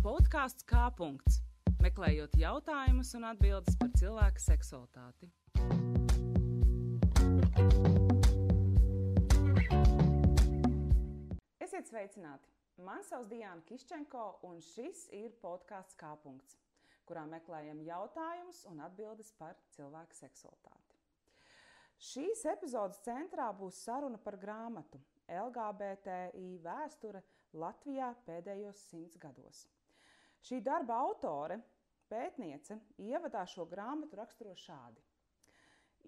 Podkāsts Kāpunkts. Meklējot jautājumus un atbildes par cilvēka seksualitāti. Esiet sveicināti! Mani sauc Diana Kiščenko, un šis ir podkāsts Kāpunkts, kurā meklējam jautājumus un atbildes par cilvēka seksualitāti. Šīs epizodes centrā būs saruna par grāmatu LGBTI vēsture Latvijā pēdējos simts gados. Šī darba autore, pētniece, ievadā šo grāmatu raksturo šādi.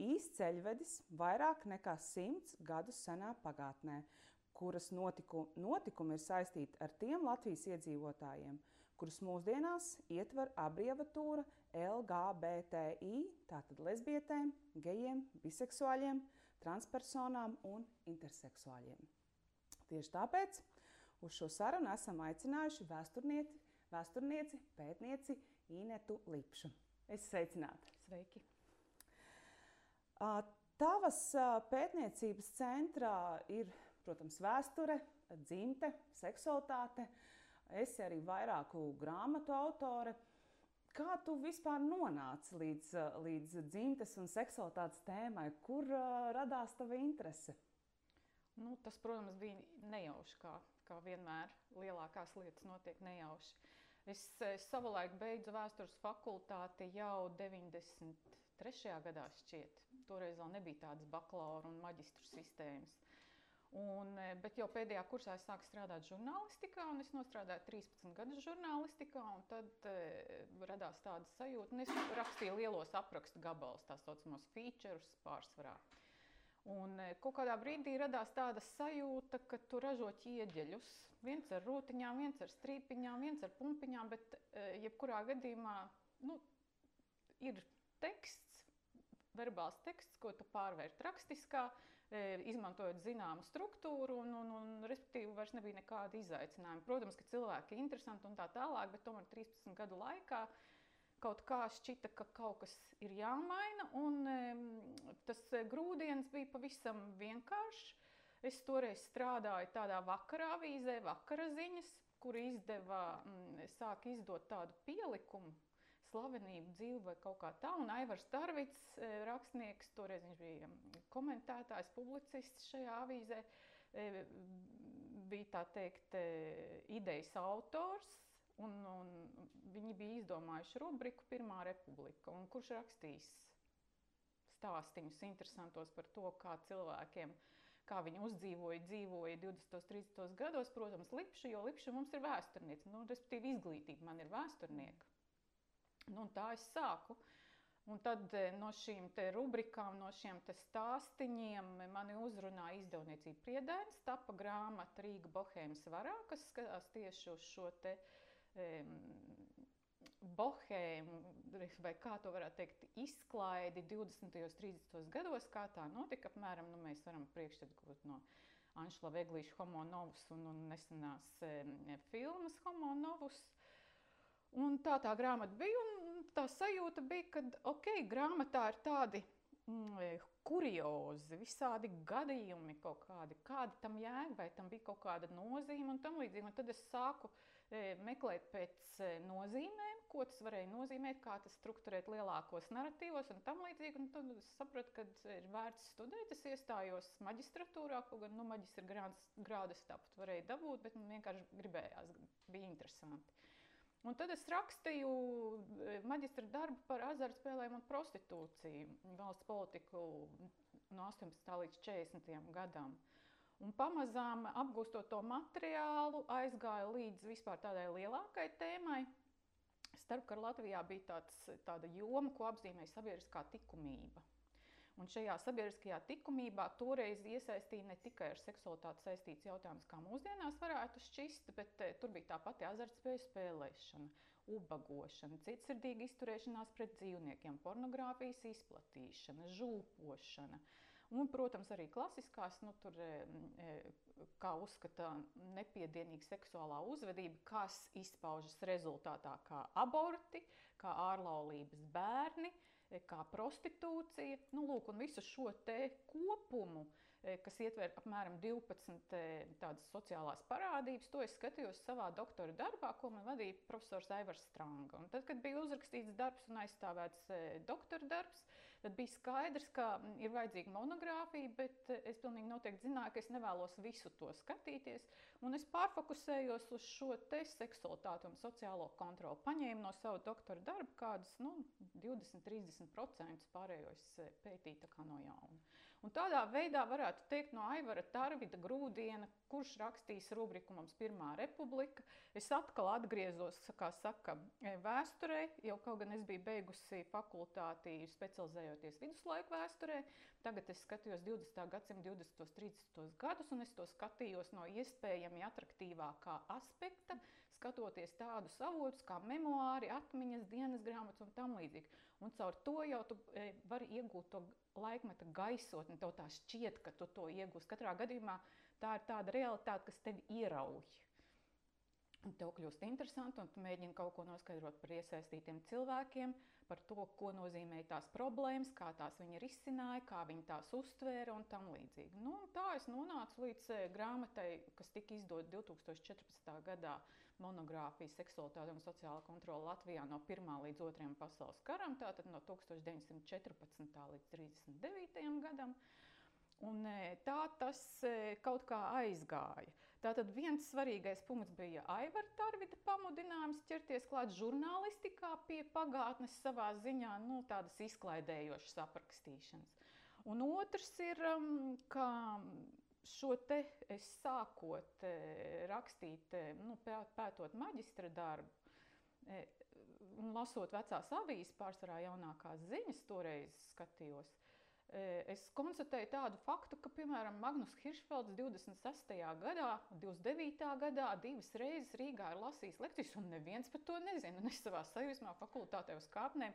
Īsts ceļvedis vairāk nekā simts gadus senā pagātnē, kuras notiku, notikumi ir saistīti ar tiem Latvijas iedzīvotājiem, kurus mūsdienās ietver abreviatūra LGBTI, tātad lesbietēm, gejiem, biseksuāļiem, transpersonām un interseksuāļiem. Tieši tāpēc uz šo sarunu esam aicinājuši vēsturnieci, vēsturnieci, pētnieci Inetu Lipšu. Es sveicināta! Sveiki! Tavas pētniecības centrā ir protams, vēsture, dzimte, seksualitāte. Esi arī vairāku grāmatu autore. Kā tu vispār nonāci līdz, līdz dzimtes un seksualitātes tēmai? Kur uh, radās tava interese? Nu, tas, protams, bija nejauši, kā, kā vienmēr lielākās lietas notiek nejauši. Es, es savulaik beidzu vēstures fakultāti jau 93. gadā šķiet. Toreiz vēl nebija tādas bakalaura un maģistru sistēmas. Un, e, bet jau pēdējā kursā es sāku strādāt žurnālistikā, un es strādāju 13 gadus žurnālistikā. Tad e, radās tāda sajūta, ka es rakstīju lielos aprakstu gabalus, tā saucamos features pārsvarā. Un e, kaut kādā brīdī radās tāda sajūta, ka tu ražo ķieģeļus. Viens ar rūtiņām, viens ar strīpiņām, viens ar pumpiņām, bet e, jebkurā gadījumā nu, ir teksts, verbāls teksts, ko tu pārvērti rakstiskā, e, izmantojot zināmu struktūru, un, un, un respektīvi vairs nebija nekāda izaicinājuma. Protams, ka cilvēki ir interesanti un tā tālāk, bet tomēr 13 gadu laikā kaut kā šķita, ka kaut kas ir jāmaina, un tas grūdienis bija pavisam vienkāršs. Es toreiz strādāju tādā vakarā avīzē, vakara ziņas, kur izdeva, sāk izdot tādu pielikumu slavenību dzīvi vai kaut kā tā. Un Aivars Darvits, e, rakstnieks, toreiz viņš bija komentētājs, publicists šajā avīzē, e, bija tā teikt idejas autors. Un, un viņi bija izdomājuši rubriku Pirmā republika, kurš rakstīs stāstījumus interesantos par to, kā cilvēkiem kā viņi uzdzīvoja, dzīvoja 20, 30 gados. Protams, Lipša, jo Lipša mums ir vēsturniece, nu, respektīvi izglītība man ir vēsturnieka. Nu, tā es sāku. Un tad eh, no šīm rubrikām, no šiem stāstiem mani uzrunāja izdevniecība Priedēns, tapa grāmata Rīga Bohēmas varā, kas skatās tieši uz šo bohēmu, vai kā to varētu teikt, izklaidi 20. un 30. gados, kā tā notika. Apmēram nu, mēs varam priekšstatu gūt no Anšla Veglīša Homo Novus un, un nesenās um, filmas Homo Novus. Uh, Un tā tā grāmata bija, un tā sajūta bija, ka ok, grāmatā ir tādi mm, e, kuriozi, visādi gadījumi, kaut kādi, kāda tam jēga, vai tam bija kaut kāda nozīme un tam līdzīgi. Un tad es sāku e, meklēt pēc e, nozīmēm, ko tas varēja nozīmēt, kā tas strukturēt lielākos narratīvos un tam līdzīgi. Un tad es sapratu, ka ir vērts studēt. Es iestājos maģistratūrā, kaut gan nu, maģistra grādas tāpat varēja dabūt, bet man vienkārši gribējās, bija interesanti. Un tad es rakstīju e, maģistra darbu par azartspēlēm un prostitūciju valsts politiku no 18. līdz 40. gadam. Un pamazām apgūstot to materiālu, aizgāju līdz vispār tādai lielākai tēmai. Starpkara Latvijā bija tāds, tāda joma, ko apzīmēja sabiedriskā likumība. Un šajā sabiedriskajā likumībā toreiz iesaistīja ne tikai ar seksualitāti saistīts jautājums, kā mūsdienās varētu šķist, bet e, tur bija tā pati azartspēļu spēlēšana, ubagošana, cietsirdīga izturēšanās pret dzīvniekiem, pornogrāfijas izplatīšana, žulpošana. Un, protams, arī klasiskās, nu, tur, e, kā uzskata, nepiedienīga seksuālā uzvedība, kas izpaužas rezultātā kā aborti, kā ārlaulības bērni, kā prostitūcija. Nu, lūk, un visu šo kopumu Eh, kas ietver apmēram 12 eh, tādas sociālās parādības. To es skatījos savā doktora darbā, ko man vadīja profesors Aivars Stranga. Un tad, kad bija uzrakstīts darbs un aizstāvēts doktora darbs, tad bija skaidrs, ka ir vajadzīga monogrāfija, bet es pilnīgi noteikti zināju, ka es nevēlos visu to skatīties. Un es pārfokusējos uz šo te seksualitāti un sociālo kontroli. Paņēmu no sava doktora darba kādus nu, 20-30% pārējos pētīt no jauna. Un tādā veidā varētu teikt no Aivara Tarvida Grūdiena, kurš rakstīs rubriku mums Pirmā republika. Es atkal atgriezos, kā saka, vēsturē, jau kaut gan es biju beigusi fakultāti specializējoties viduslaiku vēsturē. Tagad es skatījos 20. gadsimta 20. un 30. gadus, un es to skatījos no iespējami attraktīvākā aspekta, skatoties tādus avotus kā memoāri, atmiņas, dienas grāmatas un tam līdzīgi. Un caur to jau tu e, vari iegūt to laikmeta gaisotni, tev tā šķiet, ka tu to iegūsi. Katrā gadījumā tā ir tāda realitāte, kas tevi ierauj. Un tev kļūst interesanti, un tu mēģini kaut ko noskaidrot par iesaistītiem cilvēkiem, par to, ko nozīmē tās problēmas, kā tās viņi risināja, kā viņi tās uztvēra un tam līdzīgi. Nu, tā es nonācu līdz eh, grāmatai, kas tika izdota 2014. gadā monogrāfija Seksualitāte un sociāla kontrola Latvijā no 1. līdz 2. pasaules karam, tātad no 1914. līdz 39. gadam. Un e, tā tas e, kaut kā aizgāja. Tātad viens svarīgais punkts bija Aivara Tarvida pamudinājums ķerties klāt žurnālistikā pie pagātnes savā ziņā, nu, tādas izklaidējošas aprakstīšanas. Un otrs ir, um, ka šo te es sākot eh, rakstīt, eh, nu, pētot maģistra darbu, eh, un lasot vecās avīzes, pārsvarā jaunākās ziņas, toreiz skatījos. Es konstatēju tādu faktu, ka, piemēram, Magnus Hiršfelds 26. gadā, 29. gadā divas reizes Rīgā ir lasījis lekcijas, un neviens par to nezina. Un es savā sajūsmā fakultātē uz kāpnēm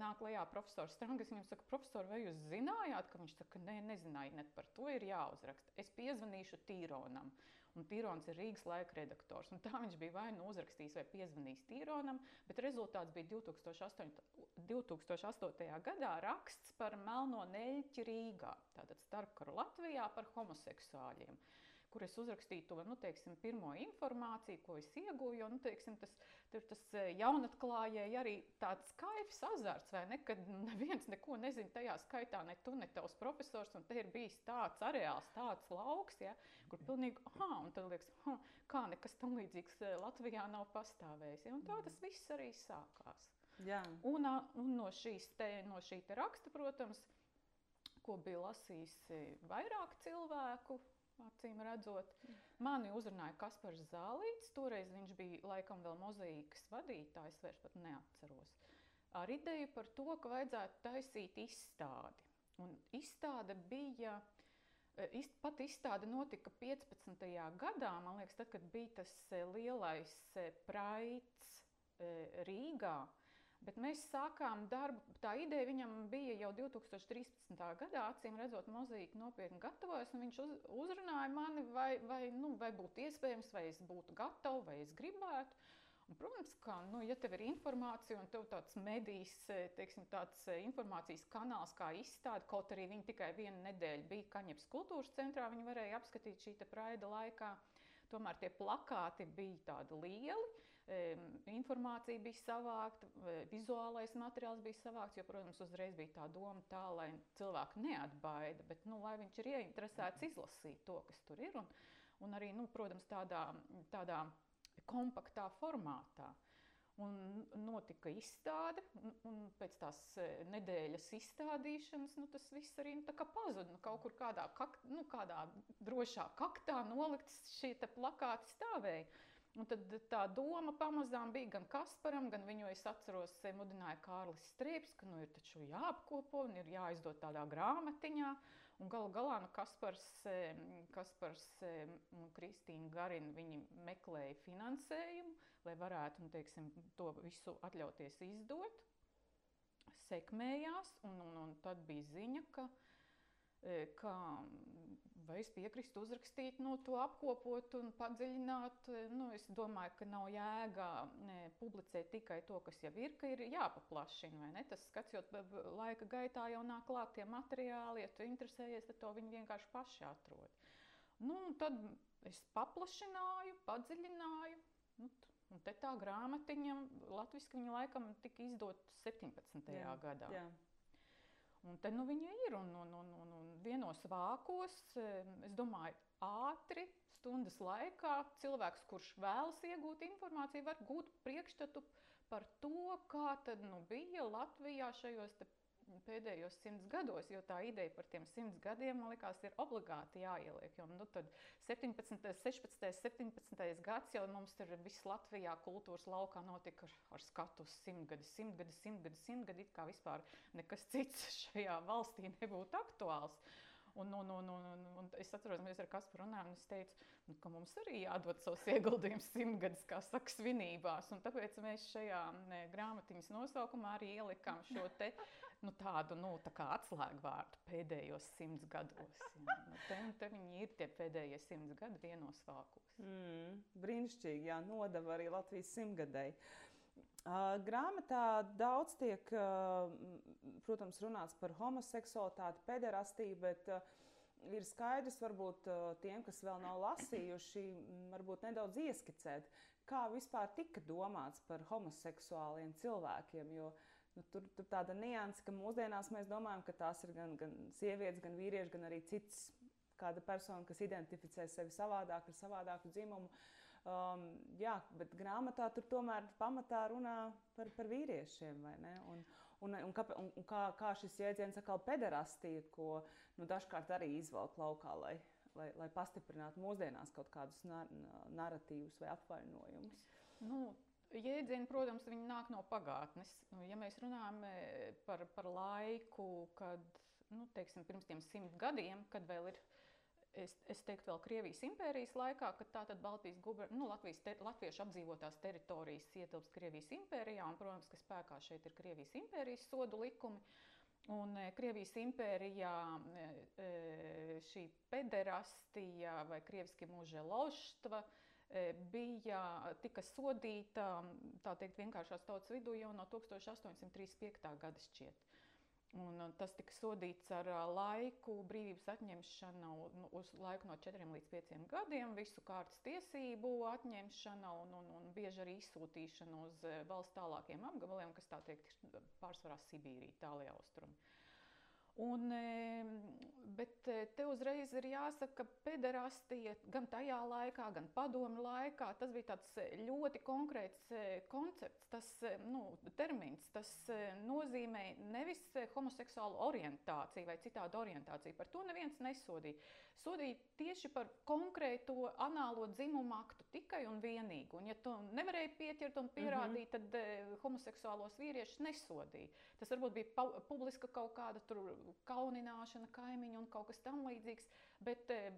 nāk lejā profesors Strangas, viņam saka, profesor, vai jūs zinājāt, ka viņš saka, nē, nezināju, net par to ir jāuzraksta. Es piezvanīšu Tīronam. Un Tīrons ir Rīgas laika redaktors. Un tā viņš bija vai nu uzrakstījis, vai piezvanījis Tīronam, bet rezultāts bija 2008, 2008. gadā raksts par melno neļķi Rīgā, tātad starpkaru Latvijā par homoseksuāļiem kur es uzrakstīju to nu, teiksim, pirmo informāciju, ko es ieguvu. Jo nu, teiksim, tas ir tas e, jaunatklājēji arī tāds kaifs azarts, vai ne? Kad neviens neko nezina tajā skaitā, ne tu, ne tavs profesors. Un te ir bijis tāds areāls, tāds lauks, ja, kur pilnīgi, ah, un tad liekas, ah, kā nekas tam līdzīgs e, Latvijā nav pastāvējis. Ja, un tā tas viss arī sākās. Jā. Un, un no, šīs te, no šī te raksta, protams, ko bija lasījis vairāk cilvēku, acīm redzot. Mani uzrunāja Kaspars Zālīts, toreiz viņš bija laikam vēl mozaīkas vadītājs, vairs pat neatceros. Ar ideju par to, ka vajadzētu taisīt izstādi. Un izstāde bija, e, pat izstāde notika 15. gadā, man liekas, tad, kad bija tas e, lielais e, praids Rīgā. Bet mēs sākām darbu. Tā ideja viņam bija jau 2013. gadā, acīm redzot, mozaīka nopietni gatavojas. Viņš uz, uzrunāja mani, vai, vai, nu, vai būtu iespējams, vai es būtu gatava, vai es gribētu. Un, protams, ka, nu, ja tev ir informācija un tev tāds medijas, teiksim, tāds informācijas kanāls kā izstāde, kaut arī viņi tikai vienu nedēļu bija Kaņepes kultūras centrā, viņi varēja apskatīt šī praida laikā. Tomēr tie plakāti bija tādi lieli informācija bija savākta, vizuālais materiāls bija savākts, jo, protams, uzreiz bija tā doma tā, lai cilvēku neatbaida, bet, nu, lai viņš ir ieinteresēts izlasīt to, kas tur ir, un, un arī, nu, protams, tādā, tādā kompaktā formātā. Un notika izstāde, un, un pēc tās nedēļas izstādīšanas nu, tas viss arī nu, pazuda. Nu, kaut kur kādā, kak, nu, kādā drošā kaktā nolikts šie plakāti stāvēja. Un tad tā doma pamazām bija gan Kasparam, gan viņu es atceros, mudināja Kārlis Strīps, ka nu ir taču jāapkopo un ir jāizdod tādā grāmatiņā. Un galu galā nu, Kaspars, Kaspars un Kristīna Garina viņi meklēja finansējumu, lai varētu nu, teiksim, to visu atļauties izdot. Sekmējās, un, un, un tad bija ziņa, ka, ka Vai es piekrītu uzrakstīt, nu, to apkopot un padziļināt? Nu, es domāju, ka nav jēga publicēt tikai to, kas jau ir, ka ir jāpaplašina. Tas skats, jo laika gaitā jau nāk klāt tie materiāli, ja tu interesējies, tad to viņi vienkārši paši atrod. Nu, tad es paplašināju, padziļināju. Nu, un te tā grāmatiņa, latviešu viņa laikam tika izdota 17. Jā, gadā. Jā. Un te nu viņa ir. Un, un, un, un, un vienos vākos, es domāju, ātri, stundas laikā cilvēks, kurš vēlas iegūt informāciju, var gūt priekšstatu par to, kā tad nu, bija Latvijā šajos pēdējos simts gados, jo tā ideja par tiem simts gadiem, man liekas, ir obligāti jāieliek. Jo nu, 17, 16, 17 gads jau mums ir viss Latvijā kultūras laukā notika ar, ar skatu uz simtgadi, simtgadi, simtgadi, simtgadi, it kā vispār nekas cits šajā valstī nebūtu aktuāls. Un, un, un, un, un, es atceros, mēs ar Kasparu runājām, un es teicu, nu, ka mums arī jādod savus ieguldījumus simtgadus, kā saka, svinībās. Un tāpēc mēs šajā grāmatiņas nosaukumā arī ielikām šo te nu, tādu nu, tā atslēgvārdu pēdējos simts gados. Jā. Nu, te, te viņi ir tie pēdējie simts gadi vienos vākos. Mm, brīnišķīgi, jā, nodeva arī Latvijas simtgadēji. Uh, grāmatā daudz tiek, uh, protams, runāts par homoseksualitāti, pederastību, bet uh, ir skaidrs, varbūt tiem, kas vēl nav lasījuši, varbūt nedaudz ieskicēt, kā vispār tika domāts par homoseksuāliem cilvēkiem. Jo nu, tur, tur tāda nianse, ka mūsdienās mēs domājam, ka tās ir gan, gan sievietes, gan vīrieši, gan arī cits kāda persona, kas identificē sevi savādāk ar savādāku dzimumu. Um, jā, bet grāmatā tur tomēr pamatā runā par, par vīriešiem. Un, un, un, kā, un kā, kā šis jēdziens atkal pederastija, ko nu, dažkārt arī izvelk laukā, lai, lai, lai pastiprinātu mūsdienās kaut kādus nar narratīvus vai apvainojumus. Nu, Jēdzieni, protams, viņi nāk no pagātnes. Nu, ja mēs runājam e, par, par laiku, kad nu, teiksim, pirms tiem simt gadiem, kad vēl ir es, es teiktu, vēl Krievijas impērijas laikā, kad tātad Baltijas guber, nu, Latvijas te, latviešu apdzīvotās teritorijas ietilpst Krievijas impērijā, un, protams, ka spēkā šeit ir Krievijas impērijas sodu likumi. Un e, Krievijas impērijā e, šī pederastija vai krieviski mūža loštva bija, tika sodīta, tā teikt, vienkāršās tautas vidū jau no 1835. gada šķiet. Un tas tika sodīts ar laiku, brīvības atņemšanu nu, uz laiku no 4 līdz 5 gadiem, visu kārtas tiesību atņemšanu un, un, un bieži arī izsūtīšanu uz valsts tālākiem apgabaliem, kas tā teikt pārsvarā Sibīrija, tālajā austrumā. Un, bet e, te uzreiz ir jāsaka, ka pederastija gan tajā laikā, gan padomu laikā, tas bija tāds e, ļoti konkrēts e, koncepts, tas nu, termins. Tas nozīmē nevis homoseksuālu orientāciju vai citādu orientāciju. Par to neviens nesodīja sodīja tieši par konkrēto anālo dzimumu aktu tikai un vienīgi. Un, ja to nevarēja pieķert un pierādīt, mm -hmm. tad eh, homoseksuālos vīriešus nesodīja. Tas varbūt bija publiska kaut kāda kaunināšana, kaimiņu un kaut kas tamlīdzīgs. Bet eh,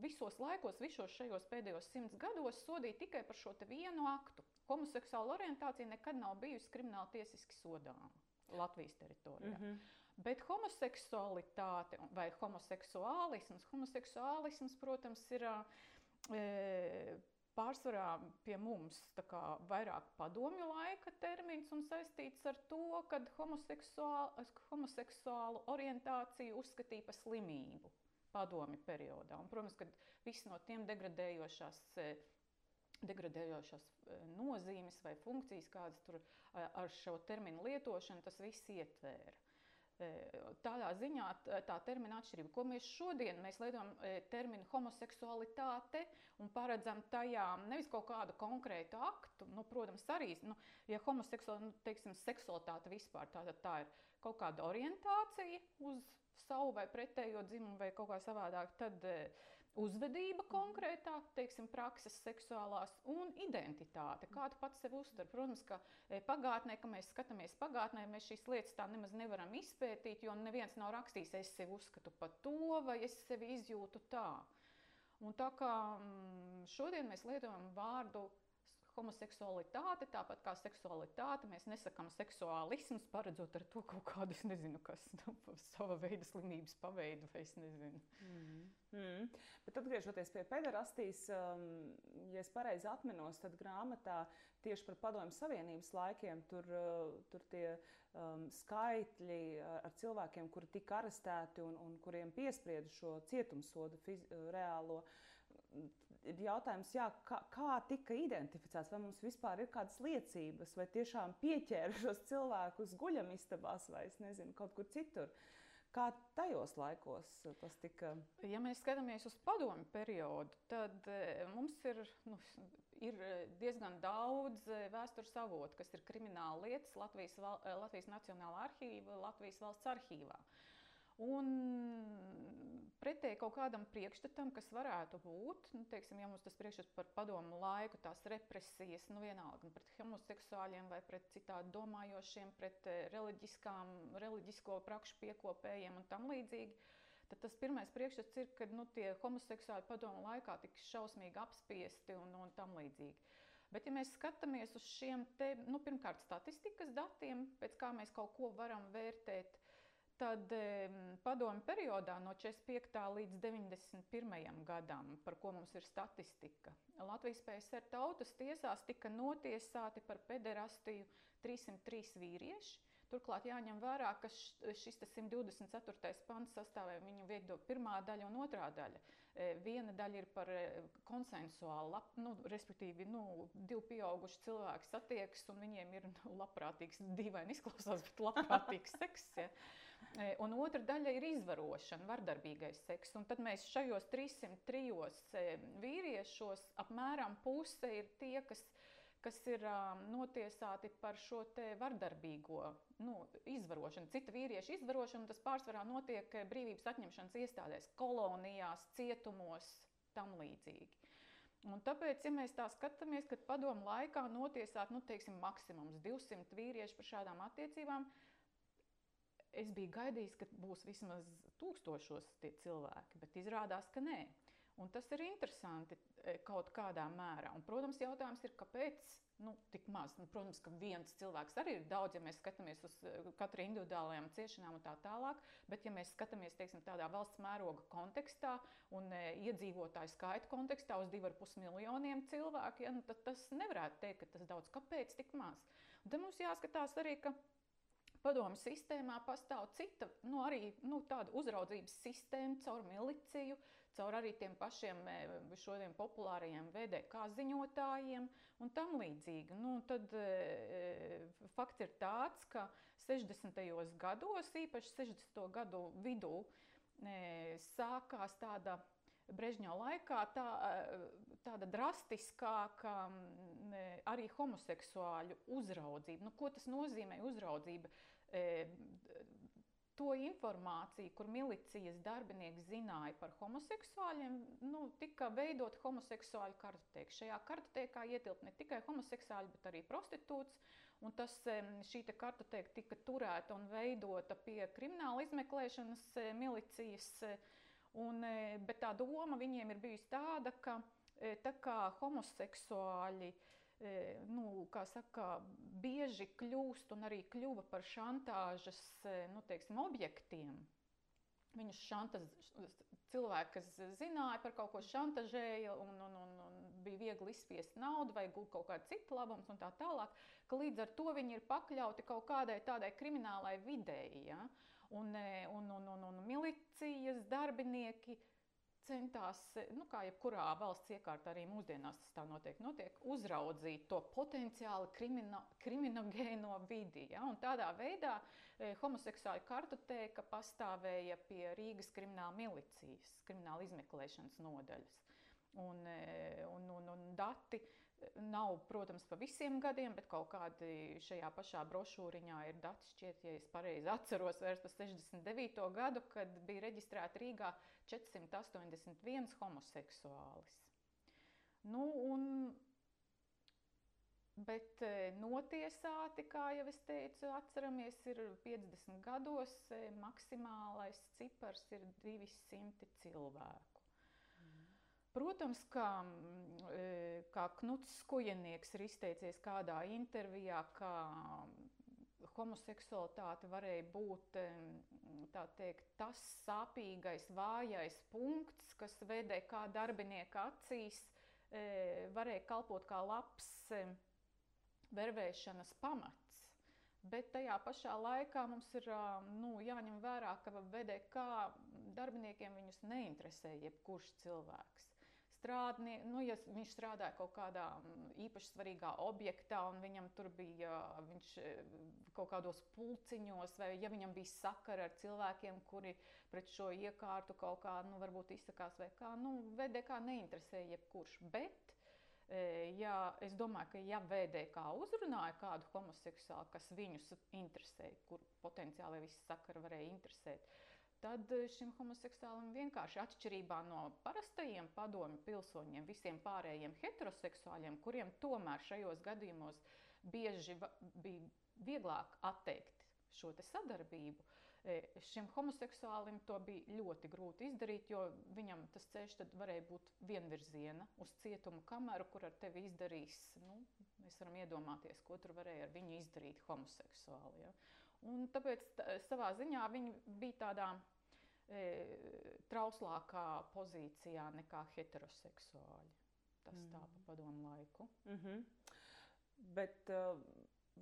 visos laikos, visos šajos pēdējos simts gados sodīja tikai par šo vienu aktu. Homoseksuāla orientācija nekad nav bijusi krimināla tiesiski sodāma Latvijas teritorijā. Mm -hmm. Bet homoseksualitāte vai homoseksuālisms, homoseksuālisms protams, ir e, pārsvarā pie mums vairāk padomju laika termins un saistīts ar to, ka homoseksuālu, orientāciju uzskatīja par slimību padomju periodā. Un, protams, ka viss no tiem degradējošās. Degradējošās nozīmes vai funkcijas, kādas tur ar šo terminu lietošanu, tas viss ietvēra. Tādā ziņā tā termina atšķirība, ko mēs šodien mēs lietojam terminu homoseksualitāte un paredzam tajā nevis kaut kādu konkrētu aktu, nu, protams, arī, nu, ja homoseksualitāte, nu, teiksim, seksualitāte vispār, tā, tā ir kaut kāda orientācija uz savu vai pretējo dzimumu vai kaut kā savādāk, tad uzvedība konkrētāk, teiksim, prakses seksuālās un identitāte, kā tu pats sevi uztver. Protams, ka e, pagātnē, kad mēs skatāmies pagātnē, mēs šīs lietas tā nemaz nevaram izpētīt, jo neviens nav rakstījis, es sevi uzskatu par to, vai es sevi izjūtu tā. Un tā kā mm, šodien mēs lietojam vārdu homoseksualitāte, tāpat kā seksualitāte, mēs nesakām seksuālisms, paredzot ar to kaut kādu, nezinu, kas nu, sava veida slimības paveidu, vai es nezinu. Mm. Mm. Bet atgriežoties pie pederastijas, um, ja es pareizi atminos, tad grāmatā tieši par padomju savienības laikiem tur, uh, tur tie um, skaitļi ar cilvēkiem, kuri tika arestēti un, un kuriem piesprieda šo cietumsodu fiz, reālo ir jautājums, jā, kā, kā tika identificēts, vai mums vispār ir kādas liecības, vai tiešām pieķēra šos cilvēkus guļamistabās vai nezinu, kaut kur citur. Kā tajos laikos tas tika? Ja mēs skatāmies uz padomu periodu, tad e, mums ir, nu, ir diezgan daudz e, vēstures avotu, kas ir krimināla lietas Latvijas, e, Latvijas Nacionālā arhīva, Latvijas valsts arhīvā. Un pretēji kaut kādam priekšstatam, kas varētu būt, nu, teiksim, ja mums tas priekšstats par padomu laiku, tās represijas, nu vienalga pret homoseksuāļiem vai pret citādi domājošiem, pret eh, reliģisko prakšu piekopējiem un tam līdzīgi, tad tas pirmais priekšstats ir, ka nu, tie homoseksuāļi padomu laikā tik šausmīgi apspiesti un, un tam līdzīgi. Bet, ja mēs skatāmies uz šiem te, nu, pirmkārt, statistikas datiem, pēc kā mēs kaut ko varam vērtēt, Tad padomu periodā no 45. līdz 91. gadam, par ko mums ir statistika, Latvijas PSR tautas tiesās tika notiesāti par pederastiju 303 vīrieši. Turklāt jāņem vērā, ka šis 124. pants sastāvē viņu veido pirmā daļa un otrā daļa. E, viena daļa ir par e, konsensuālu, nu, respektīvi, nu, divi pieauguši cilvēki satiekas un viņiem ir nu, labprātīgs, dīvaini izklausās, bet labprātīgs seks. Ja. E, un otra daļa ir izvarošana, vardarbīgais seks. Un tad mēs šajos 303 e, vīriešos apmēram puse ir tie, kas, kas ir notiesāti par šo vardarbīgo nu, izvarošanu. Cita vīrieša izvarošana tas pārsvarā notiek e, brīvības atņemšanas iestādēs, kolonijās, cietumos, tam līdzīgi. Un tāpēc, ja mēs tā skatāmies, kad padomu laikā notiesāt, nu, teiksim, maksimums 200 vīrieši par šādām attiecībām, es biju gaidījis, ka būs vismaz tūkstošos tie cilvēki, bet izrādās, ka nē. Un tas ir interesanti e, kaut kādā mērā. Un, protams, jautājums ir, kāpēc nu, tik maz? Nu, protams, ka viens cilvēks arī ir daudz, ja mēs skatāmies uz e, katru individuālajām ciešanām un tā tālāk. Bet, ja mēs skatāmies teiksim, tādā valsts mēroga kontekstā un e, iedzīvotāju skaita kontekstā uz 2,5 miljoniem cilvēku, ja, nu, tad tas nevarētu teikt, ka tas daudz. Kāpēc tik maz? Un tad mums jāskatās arī, ka Padomu sistēmā pastāv cita, nu, arī nu, tāda uzraudzības sistēma caur miliciju, caur arī tiem pašiem e, šodien populārajiem VDK ziņotājiem un tam līdzīgi. Nu, tad e, e fakts ir tāds, ka 60. gados, īpaši 60. gadu vidū, e, sākās tāda Brežņo laikā tā, e, tāda drastiskāka arī homoseksuāļu uzraudzība. Nu, ko tas nozīmē uzraudzība? To informāciju, kur milicijas darbinieki zināja par homoseksuāļiem, nu, tika veidot homoseksuāļu kartoteka. Šajā kartotekā ietilpt ne tikai homoseksuāļi, bet arī prostitūts. Un tas, šī kartoteka tika turēta un veidota pie krimināla izmeklēšanas milicijas. Un, bet tā doma viņiem ir bijusi tāda, ka tā kā homoseksuāļi E, nu, saka, bieži kļūst un arī kļuva par šantāžas e, nu, teiksim, objektiem. Viņus šantaž, cilvēki, kas zināja par kaut ko šantažēja un, un, un, un bija viegli izspiest naudu vai gūt kaut kādu citu labumu un tā tālāk, ka līdz ar to viņi ir pakļauti kaut kādai tādai kriminālai videi. Ja? Un, e, un, un, un, un milicijas darbinieki centās, nu, kā jebkurā valsts iekārtā, arī mūsdienās tas tā noteikti notiek, uzraudzīt to potenciāli krimino, kriminogēno vidi. Ja? Un tādā veidā e, homoseksuāla kartoteka pastāvēja pie Rīgas krimināla milicijas, krimināla izmeklēšanas nodaļas. Un, e, un, un, un dati Nav, protams, pa visiem gadiem, bet kaut kādi šajā pašā brošūriņā ir dati, šķiet, ja es pareizi atceros, vairs pa 69. gadu, kad bija reģistrēta Rīgā 481 homoseksuālis. Nu, un, bet e, notiesāti, kā jau es teicu, atceramies, ir 50 gados, e, maksimālais cipars ir 200 cilvēku. Protams, ka, kā Knuts Skujenieks ir izteicies kādā intervijā, ka homoseksualitāte varēja būt teikt, tas sāpīgais, vājais punkts, kas VDK darbinieka acīs e, varēja kalpot kā labs vervēšanas pamats. Bet tajā pašā laikā mums ir nu, jāņem vērā, ka VDK darbiniekiem viņus neinteresē jebkurš cilvēks strādnieks, nu, ja viņš strādāja kaut kādā īpaši svarīgā objektā, un viņam tur bija viņš, kaut kādos pulciņos, vai ja viņam bija sakara ar cilvēkiem, kuri pret šo iekārtu kaut kā, nu, varbūt izsakās, vai kā, nu, VDK neinteresēja jebkurš. Bet, ja es domāju, ka ja VDK uzrunāja kādu homoseksuālu, kas viņus interesēja, kur potenciāli visi sakari varēja interesēt, tad eh, šim homoseksuālim vienkārši atšķirībā no parastajiem padomju pilsoņiem, visiem pārējiem heteroseksuāļiem, kuriem tomēr šajos gadījumos bieži bija vieglāk atteikt šo sadarbību. Eh, šim homoseksuālim to bija ļoti grūti izdarīt, jo viņam tas ceļš varēja būt vienvirziena uz cietumu kameru, kur ar tevi izdarīs. Nu, mēs varam iedomāties, ko tur varēja ar viņu izdarīt homoseksuāli. Ja? Un tāpēc tā, savā ziņā viņi bija tādā e, trauslākā pozīcijā nekā heteroseksuāļi. Tas mm. tā pa padomu laiku. Mm -hmm. Bet uh,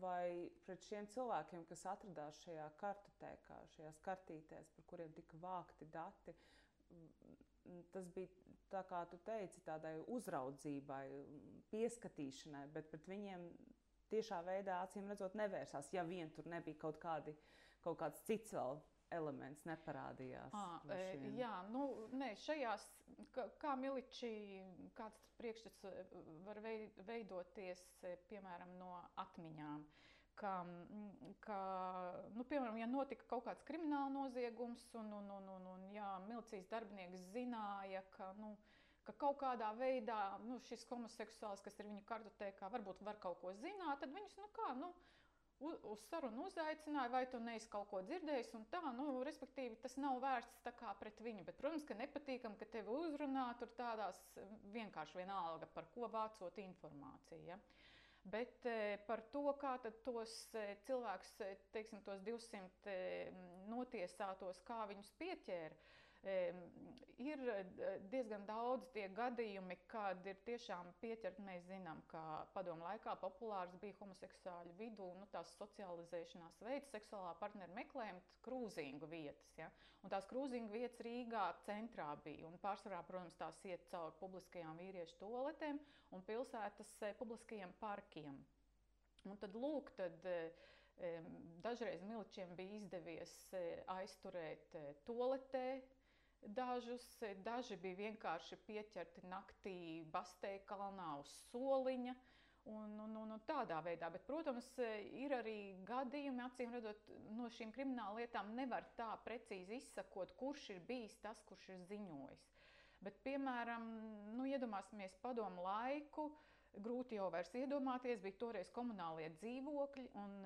vai pret šiem cilvēkiem, kas atradās šajā kartotēkā, šajās kartītēs, par kuriem tika vākti dati, tas bija tā kā tu teici, tādai uzraudzībai, pieskatīšanai, bet pret viņiem tiešā veidā acīm redzot nevērsās, ja vien tur nebija kaut, kādi, kaut kāds cits vēl elements neparādījās. À, jā, nu, nē, šajās, kā, kā miliči, kāds priekšstats var veidoties, piemēram, no atmiņām. Ka, ka, nu, piemēram, ja notika kaut kāds krimināla noziegums, un, un, un, un, un jā, milicijas darbinieks zināja, ka, nu, ka kaut kādā veidā nu, šis homoseksuāls, kas ir viņa kartotēkā, varbūt var kaut ko zināt, tad viņus, nu kā, nu, uz sarunu uzaicināja, vai tu neesi kaut ko dzirdējis, un tā, nu, respektīvi, tas nav vērsts tā kā pret viņu, bet, protams, ka nepatīkam, ka tevi uzrunā tur tādās vienkārši vienalga, par ko vācot informāciju. Ja? Bet e, par to, kā tos e, cilvēkus, e, teiksim, tos 200 notiesātos, kā viņus pieķēra, Ir eh, diezgan daudz tie gadījumi, kad ir tiešām pieķerti. Mēs zinām, ka padomu laikā populārs bija homoseksuāļu vidū nu, tās socializēšanās veids, seksuālā partneru meklējuma, krūzīgu vietas. Ja? Un tās krūzīgu vietas Rīgā centrā bija. Un pārsvarā, protams, tās iet cauri publiskajām vīriešu toaletēm un pilsētas eh, publiskajiem parkiem. Un tad, lūk, tad, dažreiz miličiem bija izdevies eh, aizturēt toaletē Dažus, daži bija vienkārši pieķerti naktī Bastē kalnā uz soliņa. Un, un, un, un tādā veidā, bet, protams, ir arī gadījumi, acīm redzot, no šīm krimināla lietām nevar tā precīzi izsakot, kurš ir bijis tas, kurš ir ziņojis. Bet, piemēram, nu, iedomāsimies padomu laiku, grūti jau vairs iedomāties, bija toreiz komunālie dzīvokļi, un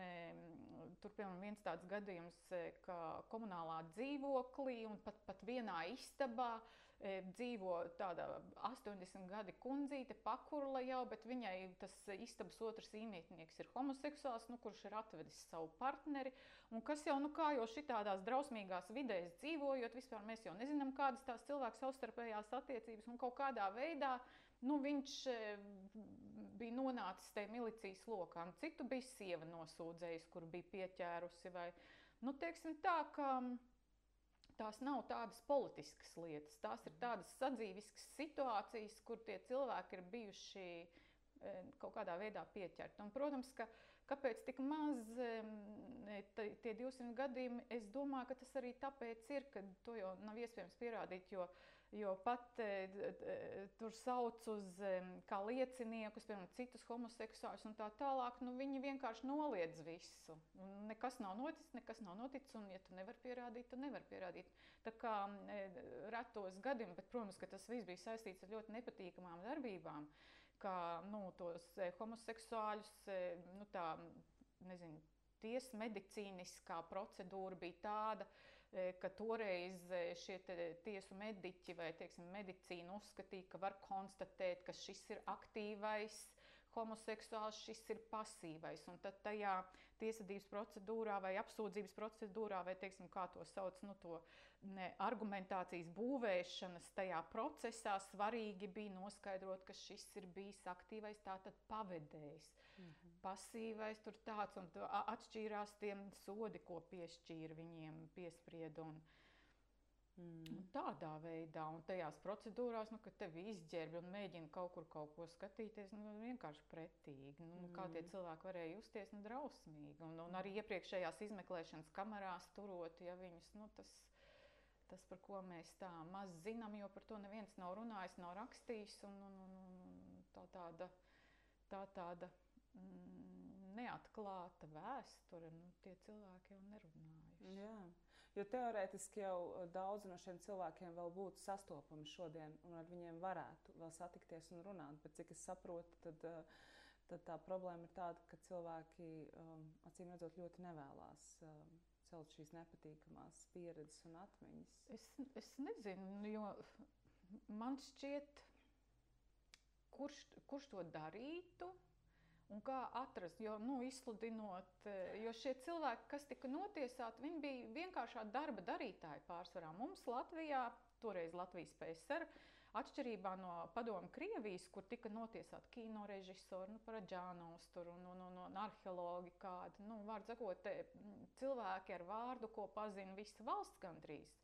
tur piemēram viens tāds gadījums, e, ka komunālā dzīvoklī un pat, pat vienā istabā e, dzīvo tāda 80 gadi kundzīte, pakurla jau, bet viņai tas istabas otrs īmietnieks ir homoseksuāls, nu, kurš ir atvedis savu partneri, un kas jau, nu kā jau šitādās drausmīgās vidēs dzīvojot, vispār mēs jau nezinām, kādas tās cilvēku savstarpējās attiecības, un kaut kādā veidā nu, viņš e, bija nonācis tajā milicijas lokā. Nu, citu bija sieva nosūdzējusi, kur bija pieķērusi. Vai, nu, teiksim, tā, ka, tās nav tādas politiskas lietas, tās ir tādas sadzīviskas situācijas, kur tie cilvēki ir bijuši e, kaut kādā veidā pieķerti. Un, protams, ka Kāpēc tik maz tie 200 gadījumi? Es domāju, ka tas arī tāpēc ir, ka to jau nav iespējams pierādīt, jo uh, Jo pat e, tur sauc uz kā lieciniekus, piemēram, citus homoseksuāļus un tā tālāk. Nu, viņi vienkārši noliedz visu. Un nekas nav noticis, nekas nav noticis. Un, ja tu nevari pierādīt, tad nevar pierādīt. Tā kā e, retos gadiem, bet, protams, ka tas viss bija saistīts ar ļoti nepatīkamām darbībām, kā nu, tos e, homoseksuāļus, e, nu, tā, nezinu, tiesmedicīniskā procedūra bija tāda, ka toreiz šie tiesu mediķi vai teiksim, medicīna uzskatīja, ka var konstatēt, ka šis ir aktīvais homoseksuāls, šis ir pasīvais. Un tad tajā tiesvedības procedūrā vai apsūdzības procedūrā, vai teiksim, kā to sauc, nu, to ne, argumentācijas būvēšanas tajā procesā svarīgi bija noskaidrot, ka šis ir bijis aktīvais, tātad pavedējs. -hmm. Pasīvais tur tāds un atšķīrās tiem sodi, ko piešķīra viņiem piesprieda. Un, Mm. Tādā veidā, un tajās procedūrās, nu, kad tevi izģērbj un mēģina kaut kur kaut ko skatīties, nu, vienkārši pretīgi. Nu, mm. Kā tie mm. cilvēki varēja justies, nu, drausmīgi. Un, un arī iepriekšējās izmeklēšanas kamerās turot, ja viņus, nu, tas, tas, par ko mēs tā maz zinām, jo par to neviens nav runājis, nav rakstījis. Un, un, un, un tā tāda, tā tāda neatklāta vēsture, nu, tie cilvēki jau nerunājuši. Jā. Jo teorētiski jau eh, daudz no šiem cilvēkiem vēl būtu sastopami šodien, un ar viņiem varētu vēl satikties un runāt. Bet cik es saprotu, tad, eh, tad tā problēma ir tāda, ka cilvēki um, acīm redzot ļoti nevēlas um, celt šīs nepatīkamās pieredzes un atmiņas. Es, es nezinu, jo man šķiet, kurš, kurš to darītu Un kā atrast, jo nu, izsludinot, eh, jo šie cilvēki, kas tika notiesāti, viņi bija vienkāršā darba darītāji pārsvarā. Mums Latvijā, toreiz Latvijas PSR, atšķirībā no padomu Krievijas, kur tika notiesāti kino režisori, nu, Paraģānos tur un, un, un, un arheologi kādi, nu, vārdu sakot, cilvēki ar vārdu, ko pazina visa valsts gandrīz.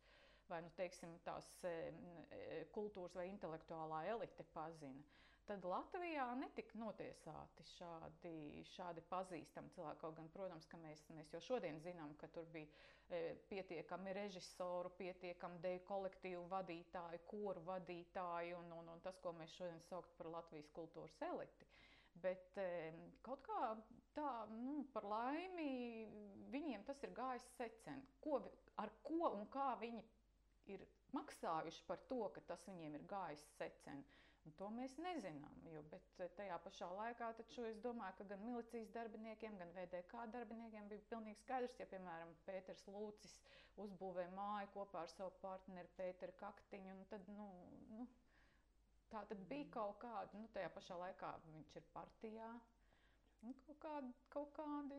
Vai, nu, teiksim, tās e, kultūras vai intelektuālā elite pazina tad Latvijā netika notiesāti šādi, šādi pazīstami cilvēki. Kaut gan, protams, ka mēs, mēs jau šodien zinām, ka tur bija e, pietiekami režisoru, pietiekami deju kolektīvu vadītāju, koru vadītāju un, un, un tas, ko mēs šodien saukt par Latvijas kultūras eliti. Bet e, kaut kā tā, nu, par laimi, viņiem tas ir gājis secen. Ko, ar ko un kā viņi ir maksājuši par to, ka tas viņiem ir gājis secen. Un to mēs nezinām. Jo, bet eh, tajā pašā laikā es domāju, ka gan milicijas darbiniekiem, gan VDK darbiniekiem bija pilnīgi skaidrs, ja, piemēram, Pēters Lūcis uzbūvē māju kopā ar savu partneri Pēteru Kaktiņu. Tad, nu, nu, tā tad bija mm. kaut kāda, nu, tajā pašā laikā viņš ir partijā. Nu, kaut, kādi, kaut kādi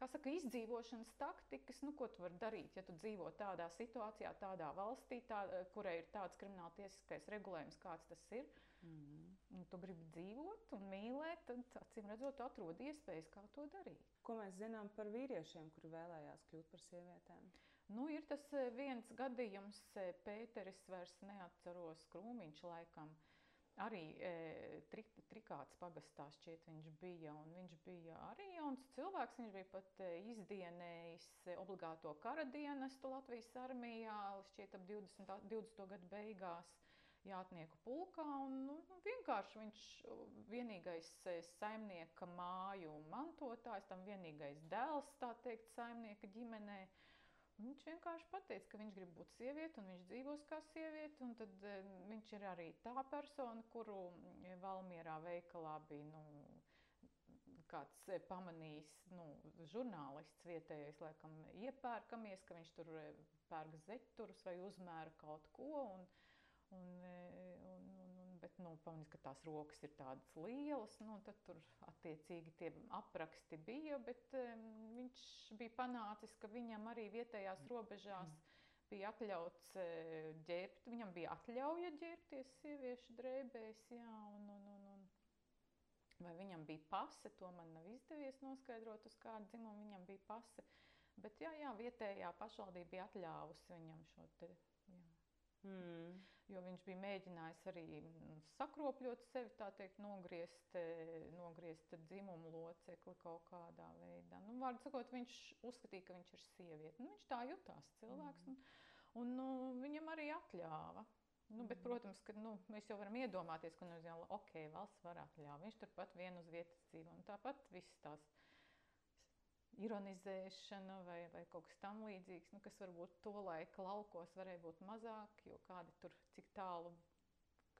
kā saka, izdzīvošanas taktikas, nu, ko tu vari darīt, ja tu dzīvo tādā situācijā, tādā valstī, tā, kurai ir tāds krimināla tiesiskais regulējums, kāds tas ir. Mm -hmm. Tu gribi dzīvot un mīlēt, tad, acīm redzot, atrod iespējas, kā to darīt. Ko mēs zinām par vīriešiem, kuri vēlējās kļūt par sievietēm? Nu, ir tas eh, viens gadījums, eh, Pēteris vairs neatceros, Krūmiņš laikam. Arī e, tri, trikāts pagastā šķiet viņš bija, un viņš bija arī jauns cilvēks, viņš bija pat e, izdienējis obligāto kara dienestu Latvijas armijā, šķiet ap 20, 20. gadu beigās jātnieku pulkā, un nu, vienkārši viņš vienīgais e, saimnieka māju manotājs, tam vienīgais dēls, tā teikt, saimnieka ģimenei, Viņš vienkārši pateica, ka viņš grib būt sieviete un viņš dzīvos kā sieviete. Tad e, viņš ir arī tā persona, kuru mm, Valmjerā veikalā bija nu, kāds e, pamanījis, nu, žurnālists vietējais, laikam, iepērkamies, ka viņš tur e, pērk zeķurus vai uzmēra kaut ko. Un, un, un, bet nu, pamanīs, ka tās rokas ir tādas lielas. Nu, tad tur attiecīgi tie apraksti bija, bet um, viņš bija panācis, ka viņam arī vietējās robežās bija atļauts uh, ģērbt. Viņam bija atļauja ģērbties sieviešu drēbēs, jā, un, un, un, un. Vai viņam bija pase, to man nav izdevies noskaidrot, uz kādu dzimumu viņam bija pase. Bet jā, jā vietējā pašvaldība bija atļāvusi viņam šo te. Hmm. Jo viņš bija mēģinājis arī mm, sakropļot sevi, tā teikt, nogriezt, e, nogriezt dzimumu locekli kaut kādā veidā. Nu, Vārdu sakot, viņš uzskatīja, ka viņš ir sieviete. Nu, viņš tā jutās cilvēks, mm. un, un nu, viņam arī atļāva. Nu, bet, mm. protams, ka nu, mēs jau varam iedomāties, ka nu, ok, valsts var atļaut. Viņš turpat vienu uz vietas dzīvo. Tāpat viss tās ironizēšana vai, vai kaut kas tamlīdzīgs, nu, kas varbūt to laika laukos varēja būt mazāk, jo kādi tur cik tālu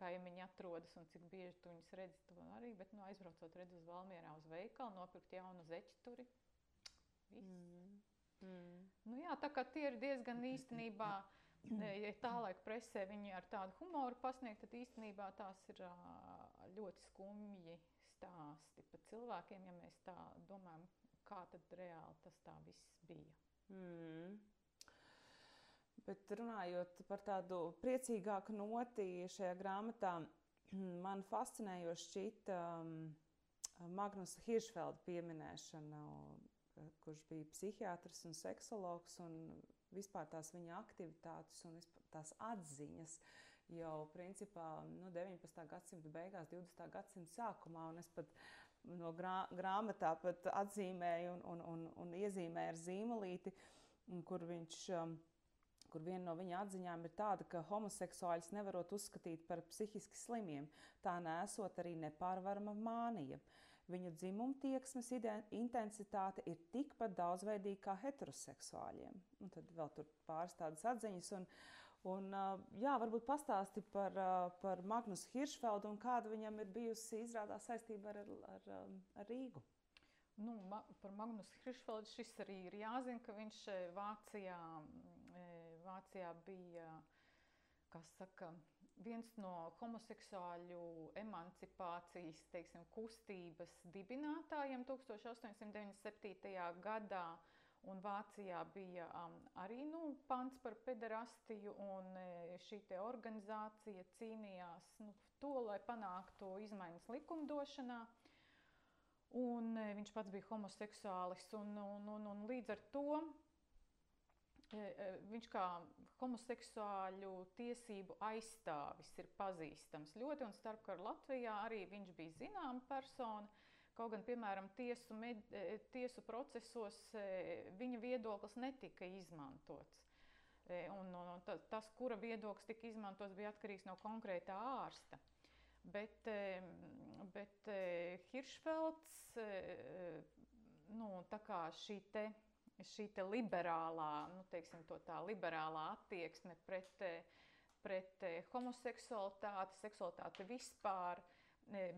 kaimiņi atrodas un cik bieži tu viņus redzi, to arī, bet nu, aizbraucot redz uz Valmierā uz veikalu, nopirkt jaunu zeķi turi. Viss. Mm. Mm. Nu, jā, tā kā tie ir diezgan īstenībā. Ja tā laika presē viņi ar tādu humoru pasniegt, tad īstenībā tās ir ļoti skumji stāsti par cilvēkiem, ja mēs tā domājam, kā tad reāli tas tā viss bija. Mm. Bet runājot par tādu priecīgāku noti šajā grāmatā, man fascinējoši šķita um, Magnusa Hiršfelda pieminēšana, kurš bija psihiatrs un seksologs, un vispār tās viņa aktivitātes un tās atziņas jau principā nu, 19. gadsimta beigās, 20. gadsimta sākumā. Es pat no grā, grāmatā pat atzīmēju un, un, un, un iezīmēju ar zīmolīti, kur viņš. Um, kur viena no viņa atziņām ir tāda, ka homoseksuāļus nevarot uzskatīt par psihiski slimiem, tā nesot arī nepārvarama mānija. Viņu dzimuma tieksmes intensitāte ir tikpat daudzveidīga kā heteroseksuāļiem. Un tad vēl tur pāris tādas atziņas. Un, un, jā, varbūt pastāsti par, par Magnusu Hiršfeldu un kāda viņam ir bijusi izrādās saistība ar, ar, ar Rīgu. Nu, ma par Magnusu Hiršfeldu šis arī ir jāzina, ka viņš Vācijā, Vācijā bija, saka, viens no homoseksuāļu emancipācijas teiksim, kustības dibinātājiem 1897. gadā. Un Vācijā bija um, arī nu, pants par pederastiju, un e, šī organizācija cīnījās nu, to, lai panāktu izmaiņas likumdošanā. Un, e, viņš pats bija homoseksuālis, un, un, un, un līdz ar to e, viņš kā homoseksuāļu tiesību aizstāvis ir pazīstams ļoti, un starpkara Latvijā arī viņš bija zināma persona. Kaut gan, piemēram, tiesu, med, e, tiesu procesos e, viņa viedoklis netika izmantots. E, un, un, tas, kura viedoklis tika izmantots, bija atkarīgs no konkrētā ārsta. Bet, bet Hiršfelds, nu, tā kā šī te šī liberālā, nu, teiksim, tā liberālā attieksme pret, pret homoseksualitāti, seksualitāti vispār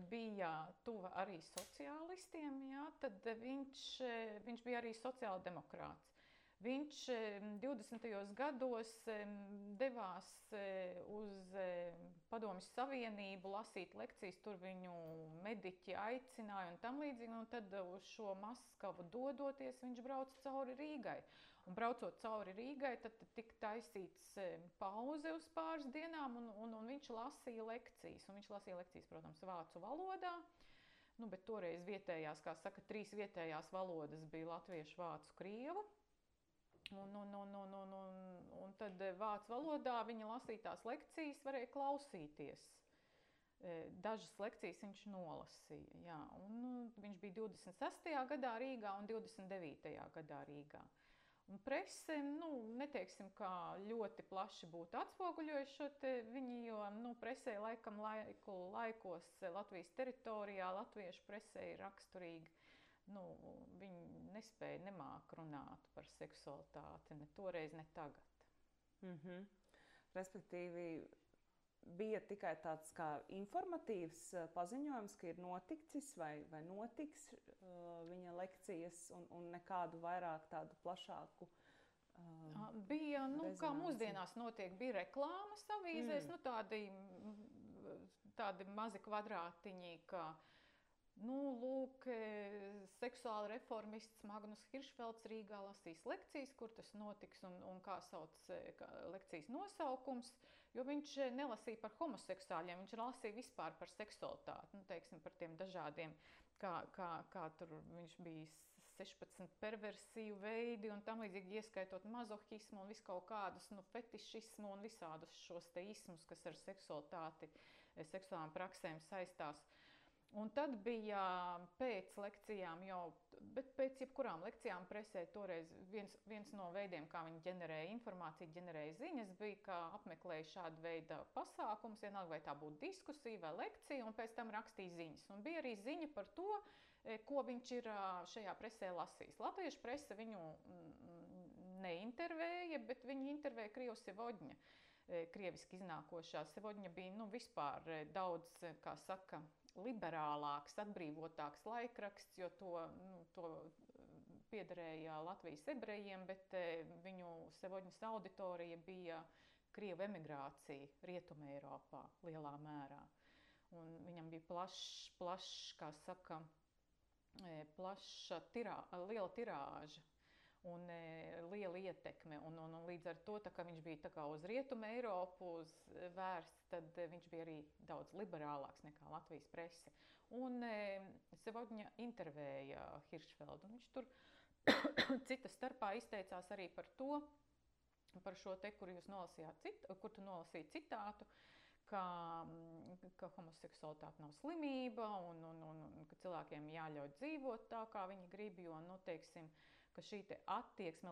bija tuva arī sociālistiem, jā, tad viņš, viņš bija arī sociāldemokrāts. Viņš 20. gados devās uz Padomju Savienību lasīt lekcijas, tur viņu mediķi aicināja un tam līdzīgi. Un tad uz šo Maskavu dodoties, viņš brauca cauri Rīgai. Un braucot cauri Rīgai, tad tika taisīts pauze uz pāris dienām, un, un, un viņš lasīja lekcijas. Un viņš lasīja lekcijas, protams, vācu valodā. Nu, bet toreiz vietējās, kā saka, trīs vietējās valodas bija latviešu, vācu, krievu. Un, un, un, un, un, un, un tad eh, vācu valodā viņa lasītās lekcijas varēja klausīties. Eh, dažas lekcijas viņš nolasīja. Jā, un, nu, viņš bija 26. gadā Rīgā un 29. gadā Rīgā. Un prese, nu, neteiksim, kā ļoti plaši būtu atspoguļojuši šo viņu, jo nu, presē laikam laiku, laikos Latvijas teritorijā latviešu presē ir raksturīgi nu, viņi nespēja nemāk runāt par seksualitāti ne toreiz, ne tagad. Mm -hmm. Respektīvi, bija tikai tāds kā informatīvs eh, paziņojums, ka ir noticis vai, vai notiks uh, viņa lekcijas, un, un nekādu vairāk tādu plašāku. Uh, bija, nu, rezonanci. kā mūsdienās notiek, bija reklāmas avīzēs, mm. nu, tādi, tādi mazi kvadrātiņi, ka uh, Nu, lūk, e, seksuāla reformists Magnus Hiršfelds Rīgā lasīs lekcijas, kur tas notiks un, un kā sauc e, kā lekcijas nosaukums. Jo viņš e, nelasīja par homoseksuāļiem, viņš lasīja vispār par seksualitāti, nu, teiksim, par tiem dažādiem, kā, kā, kā tur viņš bija 16 perversiju veidi un tam līdzīgi, ieskaitot mazohismu un visu kaut kādus nu, fetišismu un visādus šos te ismus, kas ar seksualitāti, seksuālām praksēm saistās. Un tad bija pēc lekcijām, jau, bet pēc jebkurām lekcijām presē toreiz viens, viens no veidiem, kā viņi ģenerēja informāciju, ģenerēja ziņas, bija, ka apmeklēja šādu veidu pasākumus, vienalga vai tā būtu diskusija vai lekcija, un pēc tam rakstīja ziņas. Un bija arī ziņa par to, e, ko viņš ir šajā presē lasījis. Latviešu presa viņu neintervēja, bet viņi intervēja Krievijas Sevodņa e, krieviski iznākošā. Sevodņa bija nu, vispār e, daudz, kā saka, liberālāks, atbrīvotāks laikraksts, jo to, nu, to piederēja Latvijas ebrejiem, bet viņu sevoģņas auditorija bija Krievu emigrācija Rietumē Eiropā lielā mērā. Un viņam bija plašs, plašs, kā saka, plaša tirā, liela tirāža un e, liela ietekme. Un, un, un līdz ar to, ka viņš bija uz Rietumu Eiropu uz vērsts, tad e, viņš bija arī daudz liberālāks nekā Latvijas prese. Un e, Sevodņa intervēja Hiršfeldu. Viņš tur cita starpā izteicās arī par to, par šo te, kur jūs nolasījāt, cit, kur tu nolasīji citātu, ka, ka homoseksualitāte nav slimība un, un, un, un ka cilvēkiem jāļauj dzīvot tā, kā viņi grib, jo, nu, teiksim, uh, ka šī attieksme,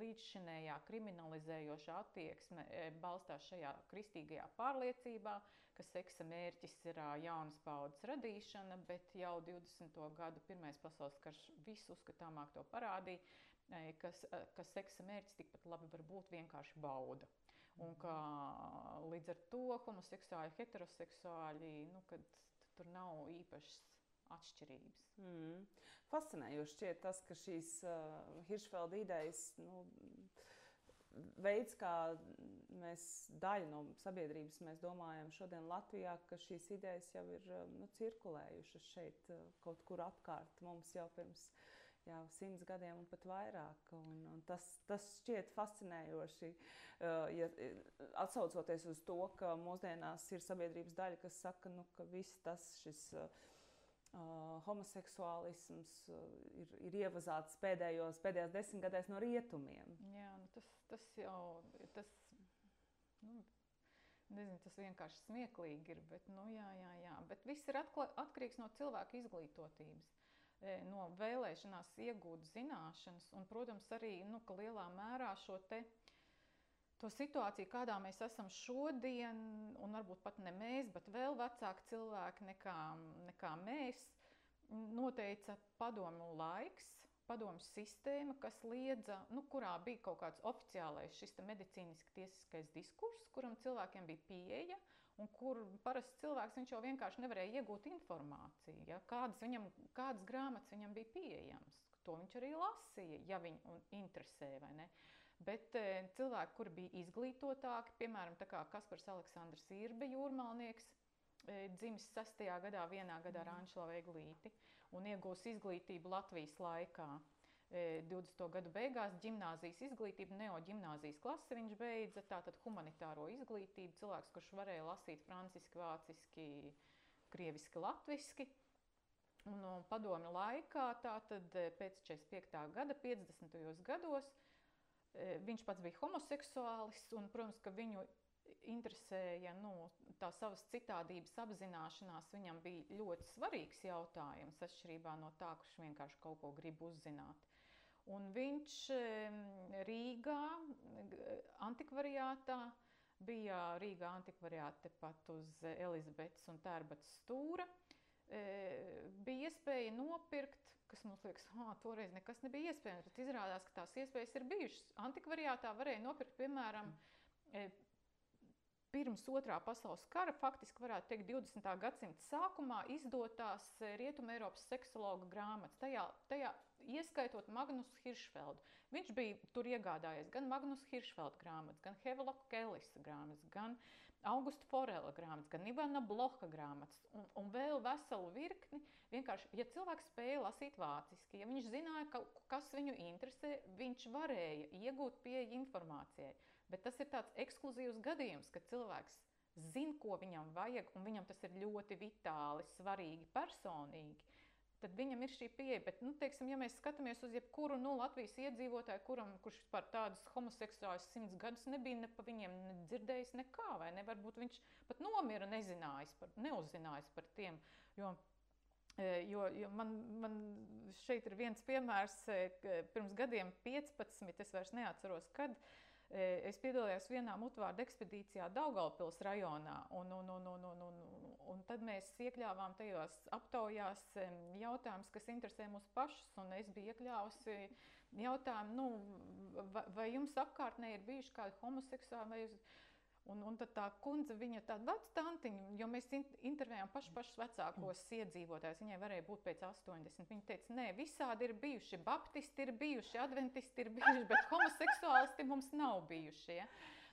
līdzšinējā kriminalizējošā attieksme e, balstās šajā kristīgajā pārliecībā, ka seksa mērķis ir jaunas paudzes radīšana, bet jau 20. gadu Pirmais pasaules karš visu uzskatāmāk to parādīja, e, ka, e, ka seksa mērķis tikpat labi var būt vienkārši bauda. Un ka līdz ar to homoseksuāļi, heteroseksuāļi, nu, tur nav īpašas atšķirības. Mm. Fascinējoši šķiet tas, ka šīs uh, Hiršfelda idejas, nu, veids, kā mēs daļu no sabiedrības domājam šodien Latvijā, ka šīs idejas jau ir uh, nu, cirkulējušas šeit uh, kaut kur apkārt mums jau pirms jā, simts gadiem un pat vairāk. Un, un tas, tas šķiet fascinējoši, uh, ja, atsaucoties uz to, ka mūsdienās ir sabiedrības daļa, kas saka, nu, ka viss tas šis. Uh, homoseksuālisms uh, ir, ir ievazāts pēdējos, pēdējās desmitgadēs no rietumiem. Jā, nu tas, tas jau tas, nu, nezinu, tas vienkārši smieklīgi ir. Bet, nu, jā, jā, jā. bet viss ir atkarīgs no cilvēka izglītotības. No vēlēšanās iegūt zināšanas, un, protams, arī nu, lielā mērā šo te uh, to situāciju, kādā mēs esam šodien, un varbūt pat ne mēs, bet vēl vecāki cilvēki nekā, nekā mēs, noteica padomu laiks, padomu sistēma, kas liedza, nu, kurā bija kaut kāds oficiālais šis medicīniski tiesiskais diskurss, kuram cilvēkiem bija pieeja, un kur parasts cilvēks jau vienkārši nevarēja iegūt informāciju, ja? kādas, viņam, kādas grāmatas viņam bija pieejamas. To viņš arī lasīja, ja viņu interesē, vai ne? Uh, Bet e, cilvēki, kuri bija izglītotāki, piemēram, Kaspars Aleksandrs Irbe, jūrmalnieks, e, dzimis 6. gadā, vienā gadā ar mhm. Anšlavu Eglīti un iegūs izglītību Latvijas laikā. 20. E, gadu beigās gimnāzijas izglītību, neoģimnāzijas klasi viņš beidza, tātad humanitāro izglītību, cilvēks, kurš varēja lasīt franciski, vāciski, krieviski, latviski. Un no padomju laikā, tātad pēc 45. gada, 50. gados, Viņš pats bija homoseksuālis, un, protams, ka viņu interesēja nu, tā savas citādības apzināšanās. Viņam bija ļoti svarīgs jautājums, atšķirībā no tā, kurš vienkārši kaut ko grib uzzināt. Un viņš Rīgā, antikvariātā, bija Rīgā antikvariāte pat uz Elizabetes un Tērbatas stūra. Bija iespēja nopirkt kas mums liekas, ah, toreiz nekas nebija iespējams. Bet izrādās, ka tās iespējas ir bijušas. Antikvariātā varēja nopirkt, piemēram, mm. pirms otrā pasaules kara, faktiski varētu teikt, 20. gadsimta sākumā izdotās Rietumē Eiropas seksologa grāmatas. Tajā, tajā ieskaitot Magnus Hiršfeldu. Viņš bija tur iegādājies gan Magnus Hiršfelda grāmatas, gan Hevloka Kellisa grāmatas, gan Augusta Forela grāmatas, gan Ivana Bloka grāmatas un, un vēl veselu virkni. Vienkārši, ja cilvēks spēja lasīt vāciski, ja viņš zināja, ka, kas viņu interesē, viņš varēja iegūt pieeja informācijai. Bet tas ir tāds ekskluzīvs gadījums, kad cilvēks zina, ko viņam vajag, un viņam tas ir ļoti vitāli, svarīgi, personīgi tad viņam ir šī pieeja. Bet, nu, teiksim, ja mēs skatāmies uz jebkuru nu, Latvijas iedzīvotāju, kuram, kurš par tādus homoseksuālus simts gadus nebija ne pa viņiem ne dzirdējis nekā, vai ne? Varbūt viņš pat nomira nezinājis par, neuzzinājis par tiem. Jo, e, Jo, jo man, man šeit ir viens piemērs, e, pirms gadiem, 15, es vairs neatceros, kad uh, Es piedalījos vienā mutvārdu ekspedīcijā Daugaupils rajonā, un, un, un, un, un, un, un tad mēs iekļāvām tajos aptaujās jautājumus, kas interesē mūs pašus, un es biju iekļāvusi jautājumu, nu, vai, jums apkārtnē ir bijuši kādi homoseksuāli, vai jūs, Un, un tad tā kundze, viņa tāda veca tantiņa, jo mēs intervējām pašu, pašus vecākos iedzīvotājus. Viņai varēja būt pēc 80. Viņa teica, nē, visādi ir bijuši. Baptisti ir bijuši, adventisti ir bijuši, bet homoseksuālisti mums nav bijuši. Ja?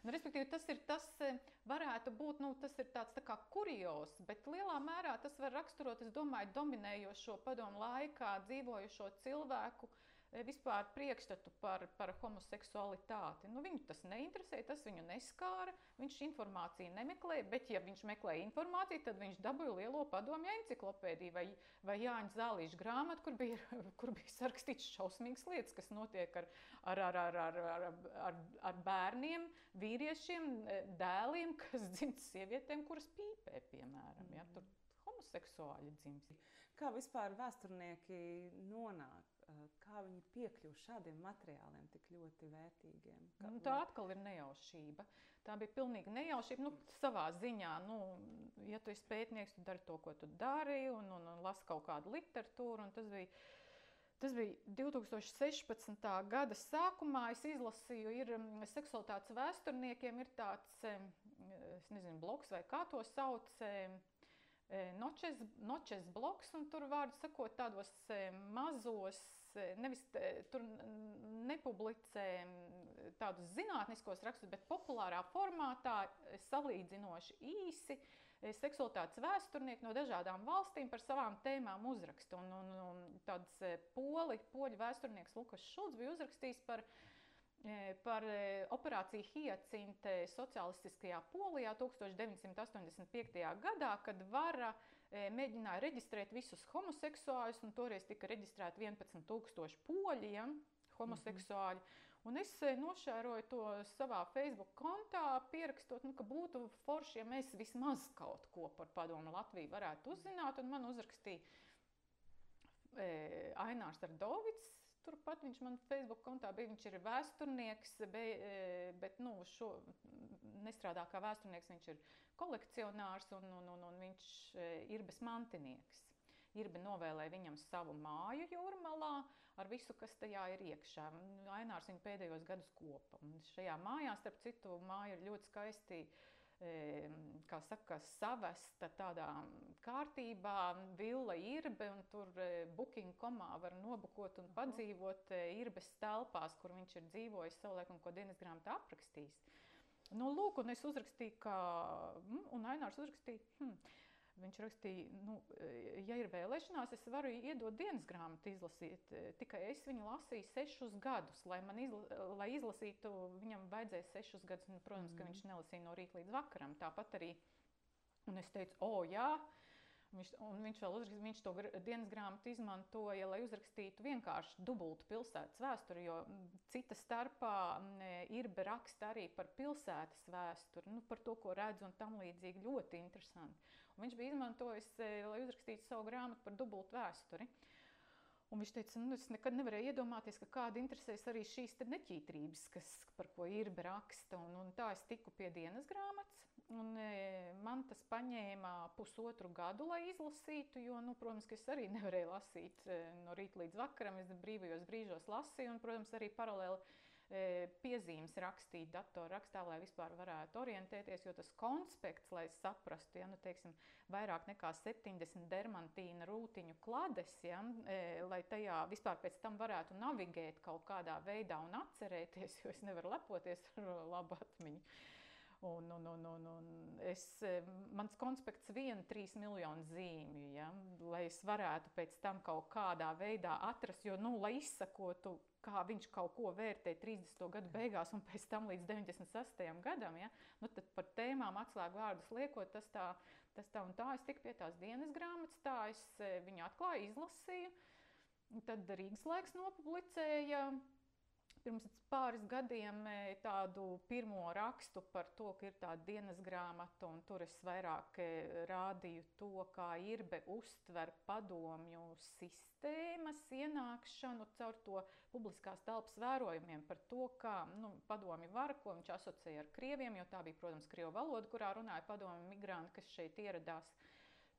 Nu, respektīvi, tas ir tas, eh, varētu būt nu, tas tāds tā kā kurios, bet lielā mērā tas var raksturot, es domāju, dominējošo padomu laikā dzīvojušo cilvēku E, vispār priekšstatu par, par homoseksualitāti. Nu, viņu tas neinteresē, tas viņu neskāra. Viņš informāciju nemeklē, bet, ja viņš meklē informāciju, tad viņš dabūja lielo padomju enciklopēdiju vai, vai Jāņa Zālīša grāmatu, kur bija, kur bija sarakstīts šausmīgas lietas, kas notiek ar, ar, ar, ar, ar, ar, ar, ar bērniem, vīriešiem, e, dēliem, kas dzimts sievietēm, kuras pīpē, piemēram. Ja, tur homoseksuāļi dzimst. Kā vispār vēsturnieki nonāk kā viņi piekļuva šādiem materiāliem, tik ļoti vērtīgiem. Kā, nu, tā atkal ir nejaušība. Tā bija pilnīgi nejaušība. Nu, savā ziņā, nu, ja tu esi pētnieks, tu dari to, ko tu dari, un, un, un lasi kaut kādu literatūru. Tas bija, tas bija 2016. gada sākumā. Es izlasīju, ir seksualitātes vēsturniekiem ir tāds, es nezinu, bloks vai kā to sauc nočes, nočes bloks, un tur vārdu sakot, tādos mazos, nevis tur nepublicē tādus zinātniskos rakstus, bet populārā formātā, salīdzinoši īsi. Seksualitātes vēsturnieki no dažādām valstīm par savām tēmām uzraksta. Un, un, un tāds poli, poļu vēsturnieks Lukas Šulcs bija uzrakstījis par uh, par operāciju Hiacinte sociālistiskajā Polijā 1985. gadā, kad vara mēģināja reģistrēt visus homoseksuāļus, un toreiz tika reģistrēti 11,000 poļi, ja, homoseksuāļi. -hmm. Un es nošēroju to savā Facebook kontā, pierakstot, nu, ka būtu forši, ja mēs vismaz kaut ko par padomu Latviju varētu uzzināt. Un man uzrakstīja e, Ainārs Ardovics, Turpat viņš man Facebook kontā bija. Viņš ir vēsturnieks, e, bet nu, šo, nestrādā kā vēsturnieks. Viņš ir kolekcionārs un, un, un, un viņš e, ir bez mantinieks. Irba novēlēja viņam savu māju jūrmalā ar visu, kas tajā ir iekšā. Ainārs viņu pēdējos gadus kopa. Un šajā mājā, starp citu, māja ir ļoti skaisti uh, kā saka, savesta tādā kārtībā, villa irbe, un tur booking.comā var nobukot un padzīvot irbes telpās, kur viņš ir dzīvojis savulaik un ko dienas grāmatā aprakstījis. Nu, lūk, un es uzrakstīju, ka, hm, un Ainārs uzrakstīja, hm, Viņš rakstīja, nu, ja ir vēlēšanās, es varu iedot dienas grāmatu izlasīt. Tikai es viņu lasīju sešus gadus. Lai, izla, lai izlasītu, viņam vajadzēja sešus gadus. Nu, protams, mm. ka viņš nelasīja no rīta līdz vakaram. Tāpat arī. Un es teicu, o, jā. Viņš, viņš vēl uzrakst, viņš to dienas grāmatu izmantoja, lai uzrakstītu vienkārši dubultu pilsētas vēsturi, jo cita starpā ir raksta arī par pilsētas vēsturi, nu, par to, ko redz un tam līdzīgi ļoti interesanti. Viņš bija izmantojis, eh, lai uzrakstītu savu grāmatu par dubultu vēsturi. Un viņš teica, nu, es nekad nevarēju iedomāties, ka kāda interesēs arī šīs neķītrības, kas, par ko ir raksta. Un, un tā es tiku pie dienas grāmatas. Un, e, man tas paņēma pusotru gadu, lai izlasītu, jo, nu, protams, es arī nevarēju lasīt e, no rīta līdz vakaram. Es brīvajos brīžos lasīju, un, protams, arī paralēli E, piezīmes rakstīt datorrakstā, lai vispār varētu orientēties, jo tas konspekts, lai saprastu, ja nu, teiksim, vairāk nekā 70 dermantīna rūtiņu klades, ja, lai tajā vispār pēc tam varētu navigēt kaut kādā veidā un atcerēties, jo es nevaru lepoties ar labu atmiņu. Un, un, un, un, un es, e, mans konspekts viena trīs miljonu zīmju, ja, lai es varētu pēc tam kaut kādā veidā atrast, jo, nu, lai izsakotu, kā viņš kaut ko vērtē 30. gadu beigās un pēc tam līdz 96. gadam, ja, nu, tad par tēmām atslēgu vārdus liekot, tas tā, tas tā un tā. Es tiku pie tās dienas grāmatas, tā es e, viņu atklāju, izlasīju. Tad Rīgas laiks nopublicēja pirms pāris gadiem e, tādu pirmo rakstu par to, ka ir tāda dienas grāmata, un tur es vairāk e, rādīju to, kā Irbe uztver padomju sistēmas ienākšanu caur to publiskās telpas vērojumiem par to, kā nu, padomju var, ko viņš asociēja ar krieviem, jo tā bija, protams, krievu valoda, kurā runāja padomju migranti, kas šeit ieradās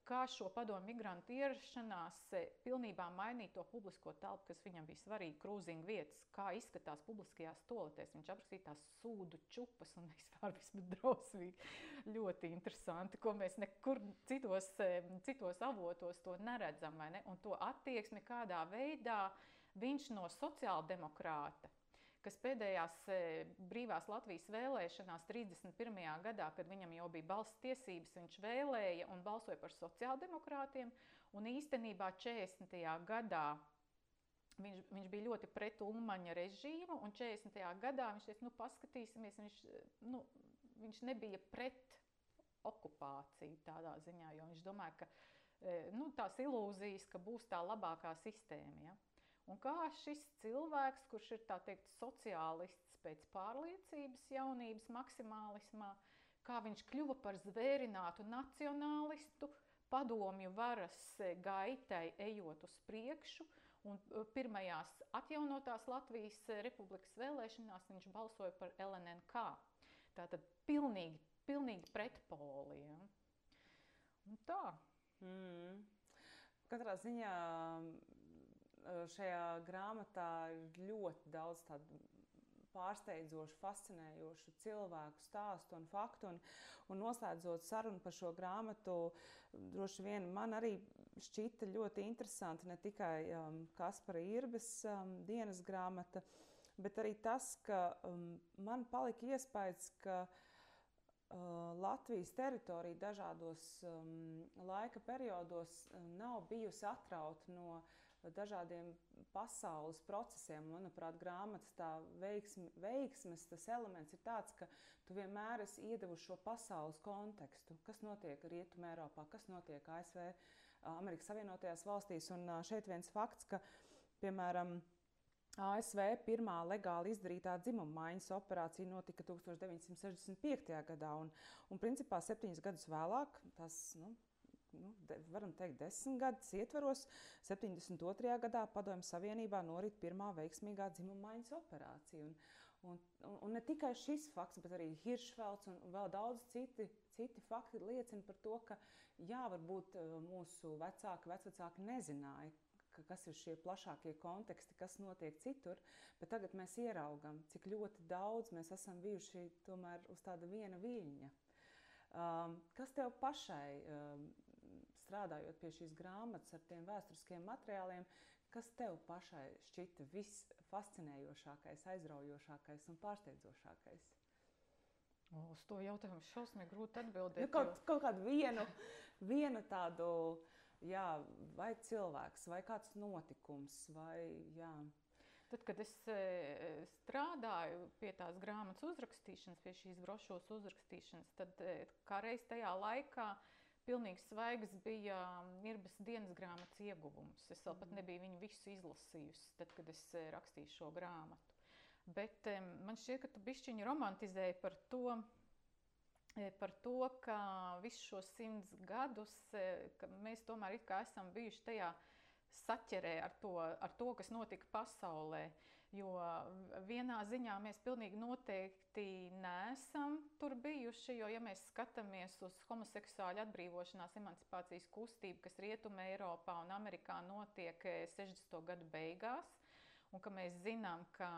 kā šo padomu migrantu ierašanās eh, pilnībā mainīja to publisko telpu, kas viņam bija svarīgi, krūzīņu vietas, kā izskatās publiskajās toaletēs. Viņš aprakstīja tās sūdu čupas un vispār bija drausmīgi. Ļoti interesanti, ko mēs nekur citos, eh, citos avotos to neredzam. Ne? Un to attieksmi, kādā veidā viņš no sociāldemokrāta kas pēdējās e, brīvās Latvijas vēlēšanās 31. gadā, kad viņam jau bija balss tiesības, viņš vēlēja un balsoja par sociāldemokrātiem, un īstenībā 40. gadā viņš, viņš bija ļoti pret Ulmaņa režīmu, un 40. gadā viņš teica, nu paskatīsimies, viņš, nu, viņš nebija pret okupāciju tādā ziņā, jo viņš domāja, ka e, nu, tās ilūzijas, ka būs tā labākā sistēma. Ja? Un kā šis cilvēks, kurš ir teikt, sociālists pēc pārliecības, jaunības, maksimālismā, kā viņš kļuva par zvērinātu nacionālistu, padomju varas gaitai ejot uz priekšu. Un uh, pirmajās atjaunotās Latvijas republikas vēlēšanās viņš balsoja par LNNK. Tātad pilnīgi, pilnīgi pretpoliem. Tā. Mm. Katrā ziņā šajā grāmatā ir ļoti daudz tādu pārsteidzošu, fascinējošu cilvēku stāstu un faktu. Un, un noslēdzot sarunu par šo grāmatu, droši vien man arī šķita ļoti interesanti ne tikai um, Kaspara Irbes um, dienas grāmata, bet arī tas, ka um, man palika iespējas, ka uh, Latvijas teritorija dažādos um, laika periodos um, nav bijusi atrauta no uh, dažādiem pasaules procesiem. Manuprāt, grāmatas tā veiksme, veiksmes tas elements ir tāds, ka tu vienmēr esi iedevuši šo pasaules kontekstu, kas notiek Rietumē, Eiropā, kas notiek ASV, Amerikas Savienotajās valstīs. Un šeit viens fakts, ka, piemēram, ASV pirmā legāli izdarītā dzimuma maiņas operācija notika 1965. gadā, un, un principā septiņus gadus vēlāk, tas nu, nu, de, varam teikt, desmit gadus ietvaros, 72. gadā Padomju Savienībā norit pirmā veiksmīgā dzimuma maiņas operācija. Un, un, un, un ne tikai šis fakts, bet arī Hiršfelds un vēl daudz citi, citi fakti liecina par to, ka jā, varbūt eh, mūsu vecāki, vecvecāki nezināja, ka, kas ir šie plašākie konteksti, kas notiek citur, bet tagad mēs ieraugam, cik ļoti daudz mēs esam bijuši tomēr uz tāda viena viļņa. Um, kas tev pašai um, strādājot pie šīs grāmatas ar tiem vēsturiskiem materiāliem, kas tev pašai šķita visfascinējošākais, aizraujošākais un pārsteidzošākais? Uz to jautājumu šausmīgi grūti atbildēt. Nu, kaut, jo... kaut kādu vienu, vienu tādu, jā, vai cilvēks, vai kāds notikums, vai jā. Tad, kad es e, strādāju pie tās grāmatas uzrakstīšanas, pie šīs brošūras uzrakstīšanas, tad e, kā reiz tajā laikā uh, pilnīgi svaigs bija um, Irbas dienas grāmatas ieguvums. Es vēl pat mhm. nebiju viņu visu izlasījusi, tad, kad es eh, rakstīju šo grāmatu. Bet man šķiet, ka tu bišķiņi romantizēji par to, eh, par to, ka visus šos simts gadus eh, mēs tomēr esam bijuši tajā saķerē ar to, ar to, kas notika pasaulē. Uh, Jo vienā ziņā mēs pilnīgi noteikti neesam tur bijuši. Jo, ja mēs skatāmies uz homoseksuāļu atbrīvošanās, emancipācijas kustību, kas Rietumē, Eiropā un Amerikā notiek 60. Eh, gadu beigās, un ka mēs zinām, ka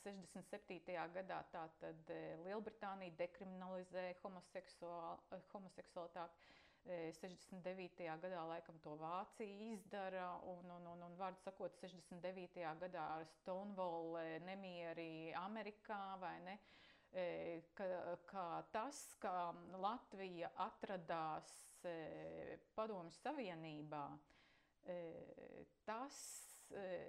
67. Mm, gadā tātad eh, Lielbritānija dekriminalizēja homoseksualitāti. 69. gadā laikam to Vācija izdara, un, un, un, un vārdu sakot, 69. gadā ar Stonewall nemieri Amerikā vai ne, ka, ka tas, ka Latvija atradās Padomju Savienībā, tas E,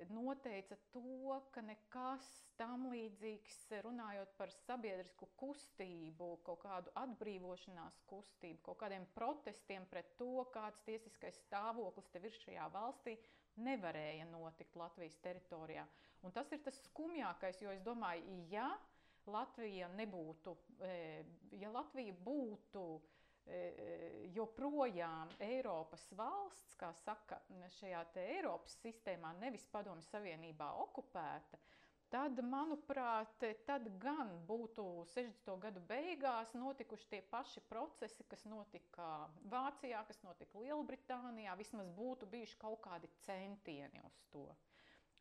noteica to, ka nekas tam līdzīgs, runājot par sabiedrisku kustību, kaut kādu atbrīvošanās kustību, kaut kādiem protestiem pret to, kāds tiesiskais stāvoklis te ir šajā valstī, nevarēja notikt Latvijas teritorijā. Un tas ir tas skumjākais, jo es domāju, ja Latvija nebūtu, e, ja Latvija būtu E, e, joprojām Eiropas valsts, kā saka, šajā Eiropas sistēmā, nevis Padomju Savienībā okupēta, tad, manuprāt, tad gan būtu 60. gadu beigās notikuši tie paši procesi, kas notika Vācijā, kas notika Lielbritānijā. Vismaz būtu bijuši kaut kādi centieni uz to.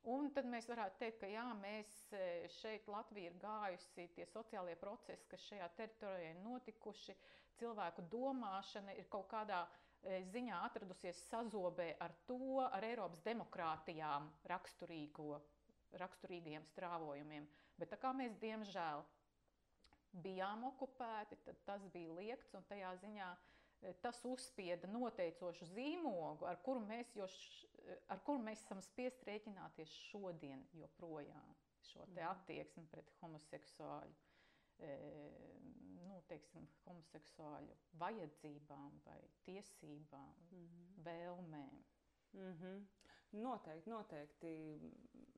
Un tad mēs varētu teikt, ka jā, mēs e, šeit Latvija ir gājusi tie sociālie procesi, kas šajā teritorijā notikuši. Cilvēku domāšana ir kaut kādā e, ziņā atradusies sazobē ar to, ar Eiropas demokrātijām raksturīgo raksturīgiem strāvojumiem. Bet tā kā mēs diemžēl bijām okupēti, tad tas bija liekts un tajā ziņā e, tas uzspieda noteicošu zīmogu, ar kuru mēs, š, ar kuru mēs esam spiest rēķināties šodien joprojām šo te mhm. attieksmi pret homoseksuāļu. Nu, teiksim, homoseksuāļu vajadzībām vai tiesībām, mm -hmm. vēlmēm. Mm -hmm. Noteikti, noteikti.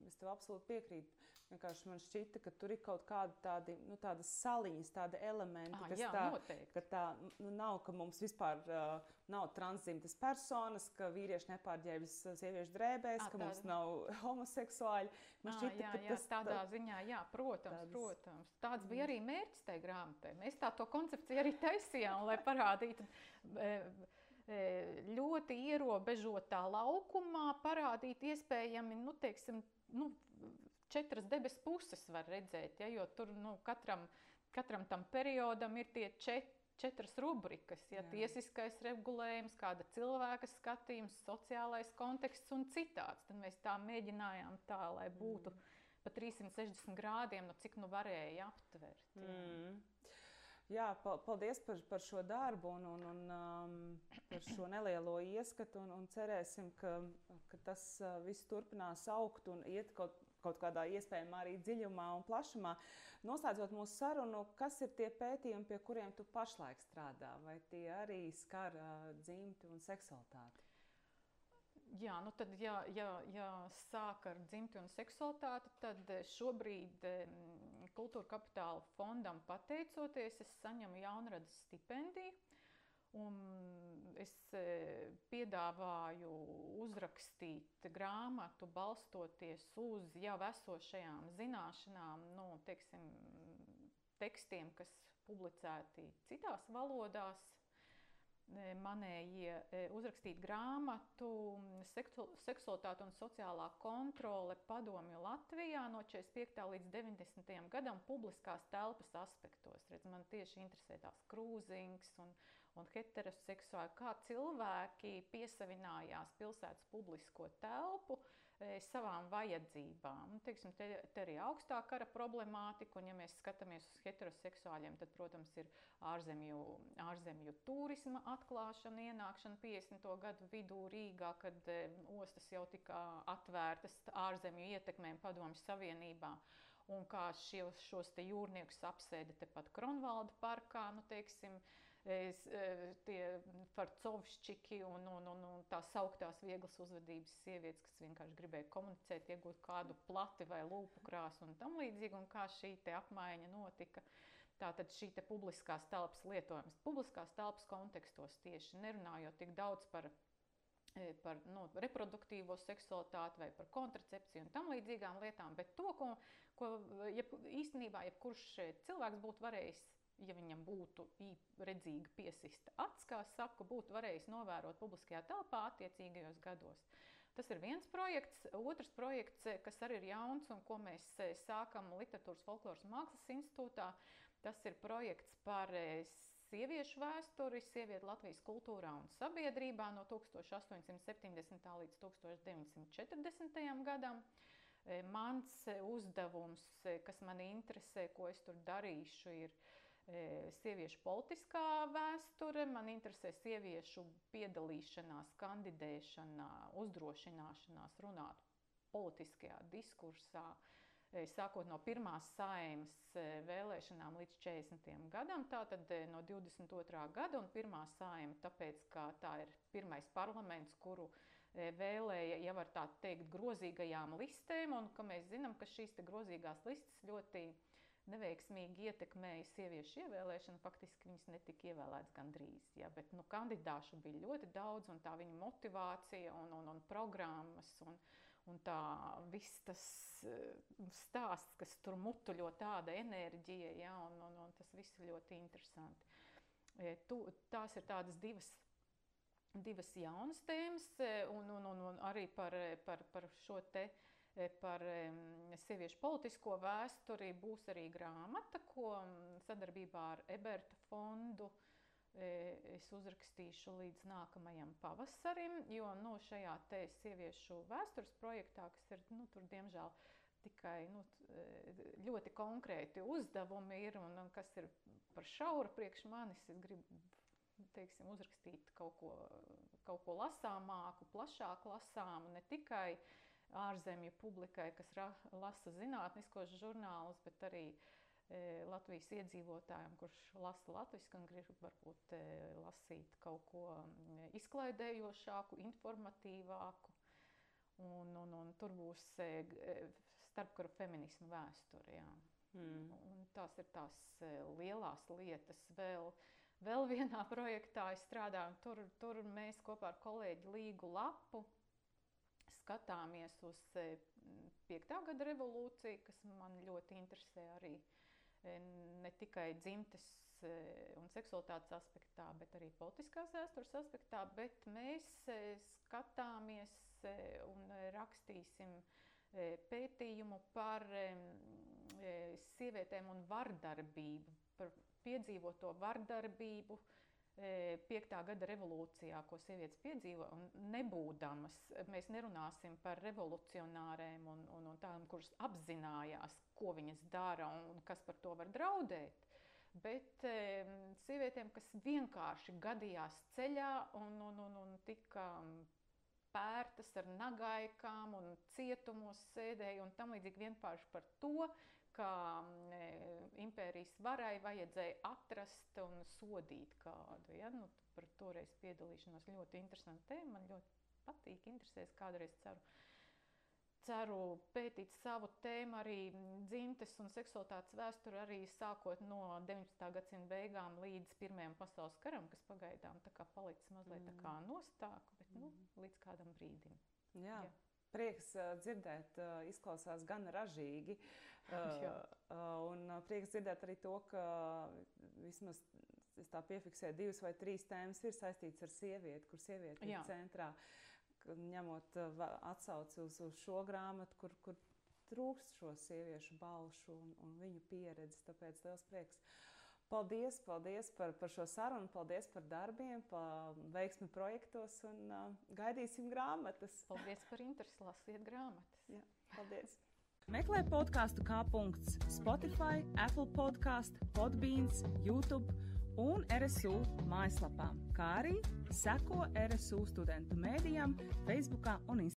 Es tev absolūti piekrītu. Vienkārši man šķita, ka tur ir kaut kāda tādi, nu, tādas saliņas, tādi elementi, ah, kas jā, tā, noteikti. ka tā nu, nav, ka mums vispār uh, nav transzimtas personas, ka vīrieši nepārģērbjas sieviešu drēbēs, ah, ka tāda. mums nav homoseksuāļi. Man à, šķita, jā, ka jā, tas tādā tā... ziņā, jā, protams, tādas... protams. Tāds bija arī mērķis tai grāmatai. Mēs tā to koncepciju arī taisījām, lai parādītu. E, ļoti ierobežotā laukumā parādīt iespējami, nu, teiksim, nu, četras debesu puses var redzēt, ja, jo tur nu, katram, katram tam periodam ir tie četri četras rubrikas. Ja, Jā. tiesiskais regulējums, kāda cilvēka skatījums, sociālais konteksts un citāds. Tad mēs tā mēģinājām tā, lai būtu mm. pa 360 grādiem, nu, cik nu varēja aptvert. Ja. Mm. Jā, paldies par, par šo darbu un, un, un um, par šo nelielo ieskatu. Un, un cerēsim, ka, ka tas uh, viss turpinās augt un iet kaut, kaut kādā iespējamā arī dziļumā un plašumā. Noslēdzot mūsu sarunu, kas ir tie pētījumi, pie kuriem tu pašlaik strādā? Vai tie arī skar uh, dzimti un seksualitāti? Jā, nu tad, ja, ja, ja sāk ar dzimti un seksualitāti, tad šobrīd Kultūra kapitāla fondam pateicoties, es saņemu jaunradas stipendiju. Un es piedāvāju uzrakstīt grāmatu, balstoties uz jau esošajām zināšanām, nu, teiksim, tekstiem, kas publicēti citās valodās, manējie e, uzrakstīt grāmatu Seksualitāte un sociālā kontrole padomju Latvijā no 45. līdz 90. gadam publiskās telpas aspektos. Redz, man tieši interesē tās krūzings un, un heteroseksuāli, kā cilvēki piesavinājās pilsētas publisko telpu, savām vajadzībām. Nu, teiksim, te, te arī augstā kara problemātika, un ja mēs skatāmies uz heteroseksuāļiem, tad, protams, ir ārzemju, ārzemju turisma atklāšana, ienākšana 50. gadu vidū Rīgā, kad e, ostas jau tika atvērtas ārzemju ietekmēm padomju savienībā. Un kā šios, šos jūrniekus apsēda tepat Kronvalda parkā, nu, teiksim, uh, es, e, tie farcovšķiki un, un, un, un tās augtās vieglas uzvedības sievietes, kas vienkārši gribēja komunicēt, iegūt kādu plati vai lūpu krāsu un tam līdzīgi, un kā šī apmaiņa notika. Tātad šī publiskās telpas lietojums, publiskās telpas kontekstos tieši nerunājot tik daudz par e, par nu, reproduktīvo seksualitāti vai par kontracepciju un tam līdzīgām lietām, bet to, ko, ko jeb, īstenībā jebkurš cilvēks būtu varējis ja viņam būtu redzīga piesista acs, kā saka, būtu varējis novērot publiskajā telpā attiecīgajos gados. Tas ir viens projekts. Otrs projekts, kas arī ir jauns un ko mēs eh, sākam Literatūras folkloras mākslas institūtā, tas ir projekts par eh, sieviešu vēsturi, sievieti Latvijas kultūrā un sabiedrībā no 1870. līdz 1940. gadam. Eh, mans uzdevums, kas man interesē, ko es tur darīšu, ir sieviešu politiskā vēsture, man interesē sieviešu piedalīšanās, kandidēšanā, uzdrošināšanās runāt politiskajā diskursā. E, sākot no pirmās saimas e, vēlēšanām līdz 40. gadam, tātad no 22. gada un pirmā saima, tāpēc, ka tā ir pirmais parlaments, kuru vēlēja, ja var tā teikt, grozīgajām listēm, un ka mēs zinām, ka šīs grozīgās listas ļoti uh, neveiksmīgi ietekmēja sieviešu ievēlēšanu. Faktiski viņas netika ievēlētas gandrīz. Ja, bet nu, kandidāšu bija ļoti daudz, un tā viņa motivācija un, un, un programmas un, un tā viss tas uh, stāsts, kas tur mutuļo tāda enerģija, ja, un, un, un tas viss ir ļoti interesanti. E, tu, tās ir tādas divas, divas jaunas tēmas, un, un, un, un arī par, par, par šo te par sieviešu politisko vēsturi. Būs arī grāmata, ko sadarbībā ar Eberta fondu uh, es uzrakstīšu līdz nākamajam pavasarim, jo nu, šajā te sieviešu vēstures projektā, kas ir, nu, tur diemžēl tikai nu, ļoti konkrēti uzdevumi ir un, un kas ir par šauru priekš manis, es gribu teiksim, uzrakstīt kaut ko, kaut ko lasāmāku, plašāk lasāmu, ne tikai ārzemju publikai, kas ra, lasa zinātniskos žurnālus, bet arī E, Latvijas iedzīvotājiem, kurš lasa latviešu, un grib varbūt e, lasīt kaut ko izklaidējošāku, informatīvāku. Un, un, un tur būs e, starpkara feminismu vēsture. Jā. Mm. Un tās ir tās lielās lietas. Vēl, vēl vienā projektā es strādāju, tur, tur mēs kopā ar kolēģi Līgu Lapu skatāmies uz piektā gada revolūciju, kas man ļoti interesē arī ne tikai dzimtes un seksualitātes aspektā, bet arī politiskās vēstures aspektā, bet mēs skatāmies un rakstīsim pētījumu par sievietēm un vardarbību, par piedzīvoto vardarbību, piektā gada revolūcijā, ko sievietes piedzīvo, un nebūdamas, mēs nerunāsim par revolucionāriem un, un, un tādām, kuras apzinājās, ko viņas dara un kas par to var draudēt. Bet e, sievietēm, kas vienkārši gadījās ceļā un, un, un, un tika pērtas ar nagaikām un cietumos sēdēja un tam līdzīgi vienkārši par to, ka e, impērijas varai vajadzēja atrast un sodīt kādu. Ja? Nu, par toreiz piedalīšanos ļoti interesanti tēma. Man ļoti patīk, interesēs kādreiz ceru. Ceru pētīt savu tēmu, arī dzimtes un seksualitātes vēsturi, arī sākot no 19. gadsimta beigām līdz Pirmajam pasaules karam, kas pagaidām palicis mazliet mm. nostāk, bet nu, mm. līdz kādam brīdim. Jā. Jā. Prieks dzirdēt, izklausās gan ražīgi. Uh, uh, un prieks dzirdēt arī to, ka vismaz es tā piefiksēju, divas vai trīs tēmas ir saistītas ar sievieti, kur sieviete ir centrā. Ņemot uh, atsauci uz, uz šo grāmatu, kur, kur trūkst šo sieviešu balšu un, un viņu pieredzi. Tāpēc liels prieks. Paldies, paldies par, par šo sarunu, paldies par darbiem, par veiksmi projektos un uh, gaidīsim grāmatas. Paldies par interesi, lasiet grāmatas. Jā, paldies! Meklē podkāstu kā punkts Spotify, Apple podkāstu, Podbeans, YouTube un RSU mājaslapām, kā arī seko RSU studentu mēdījām, Facebook un Instagram.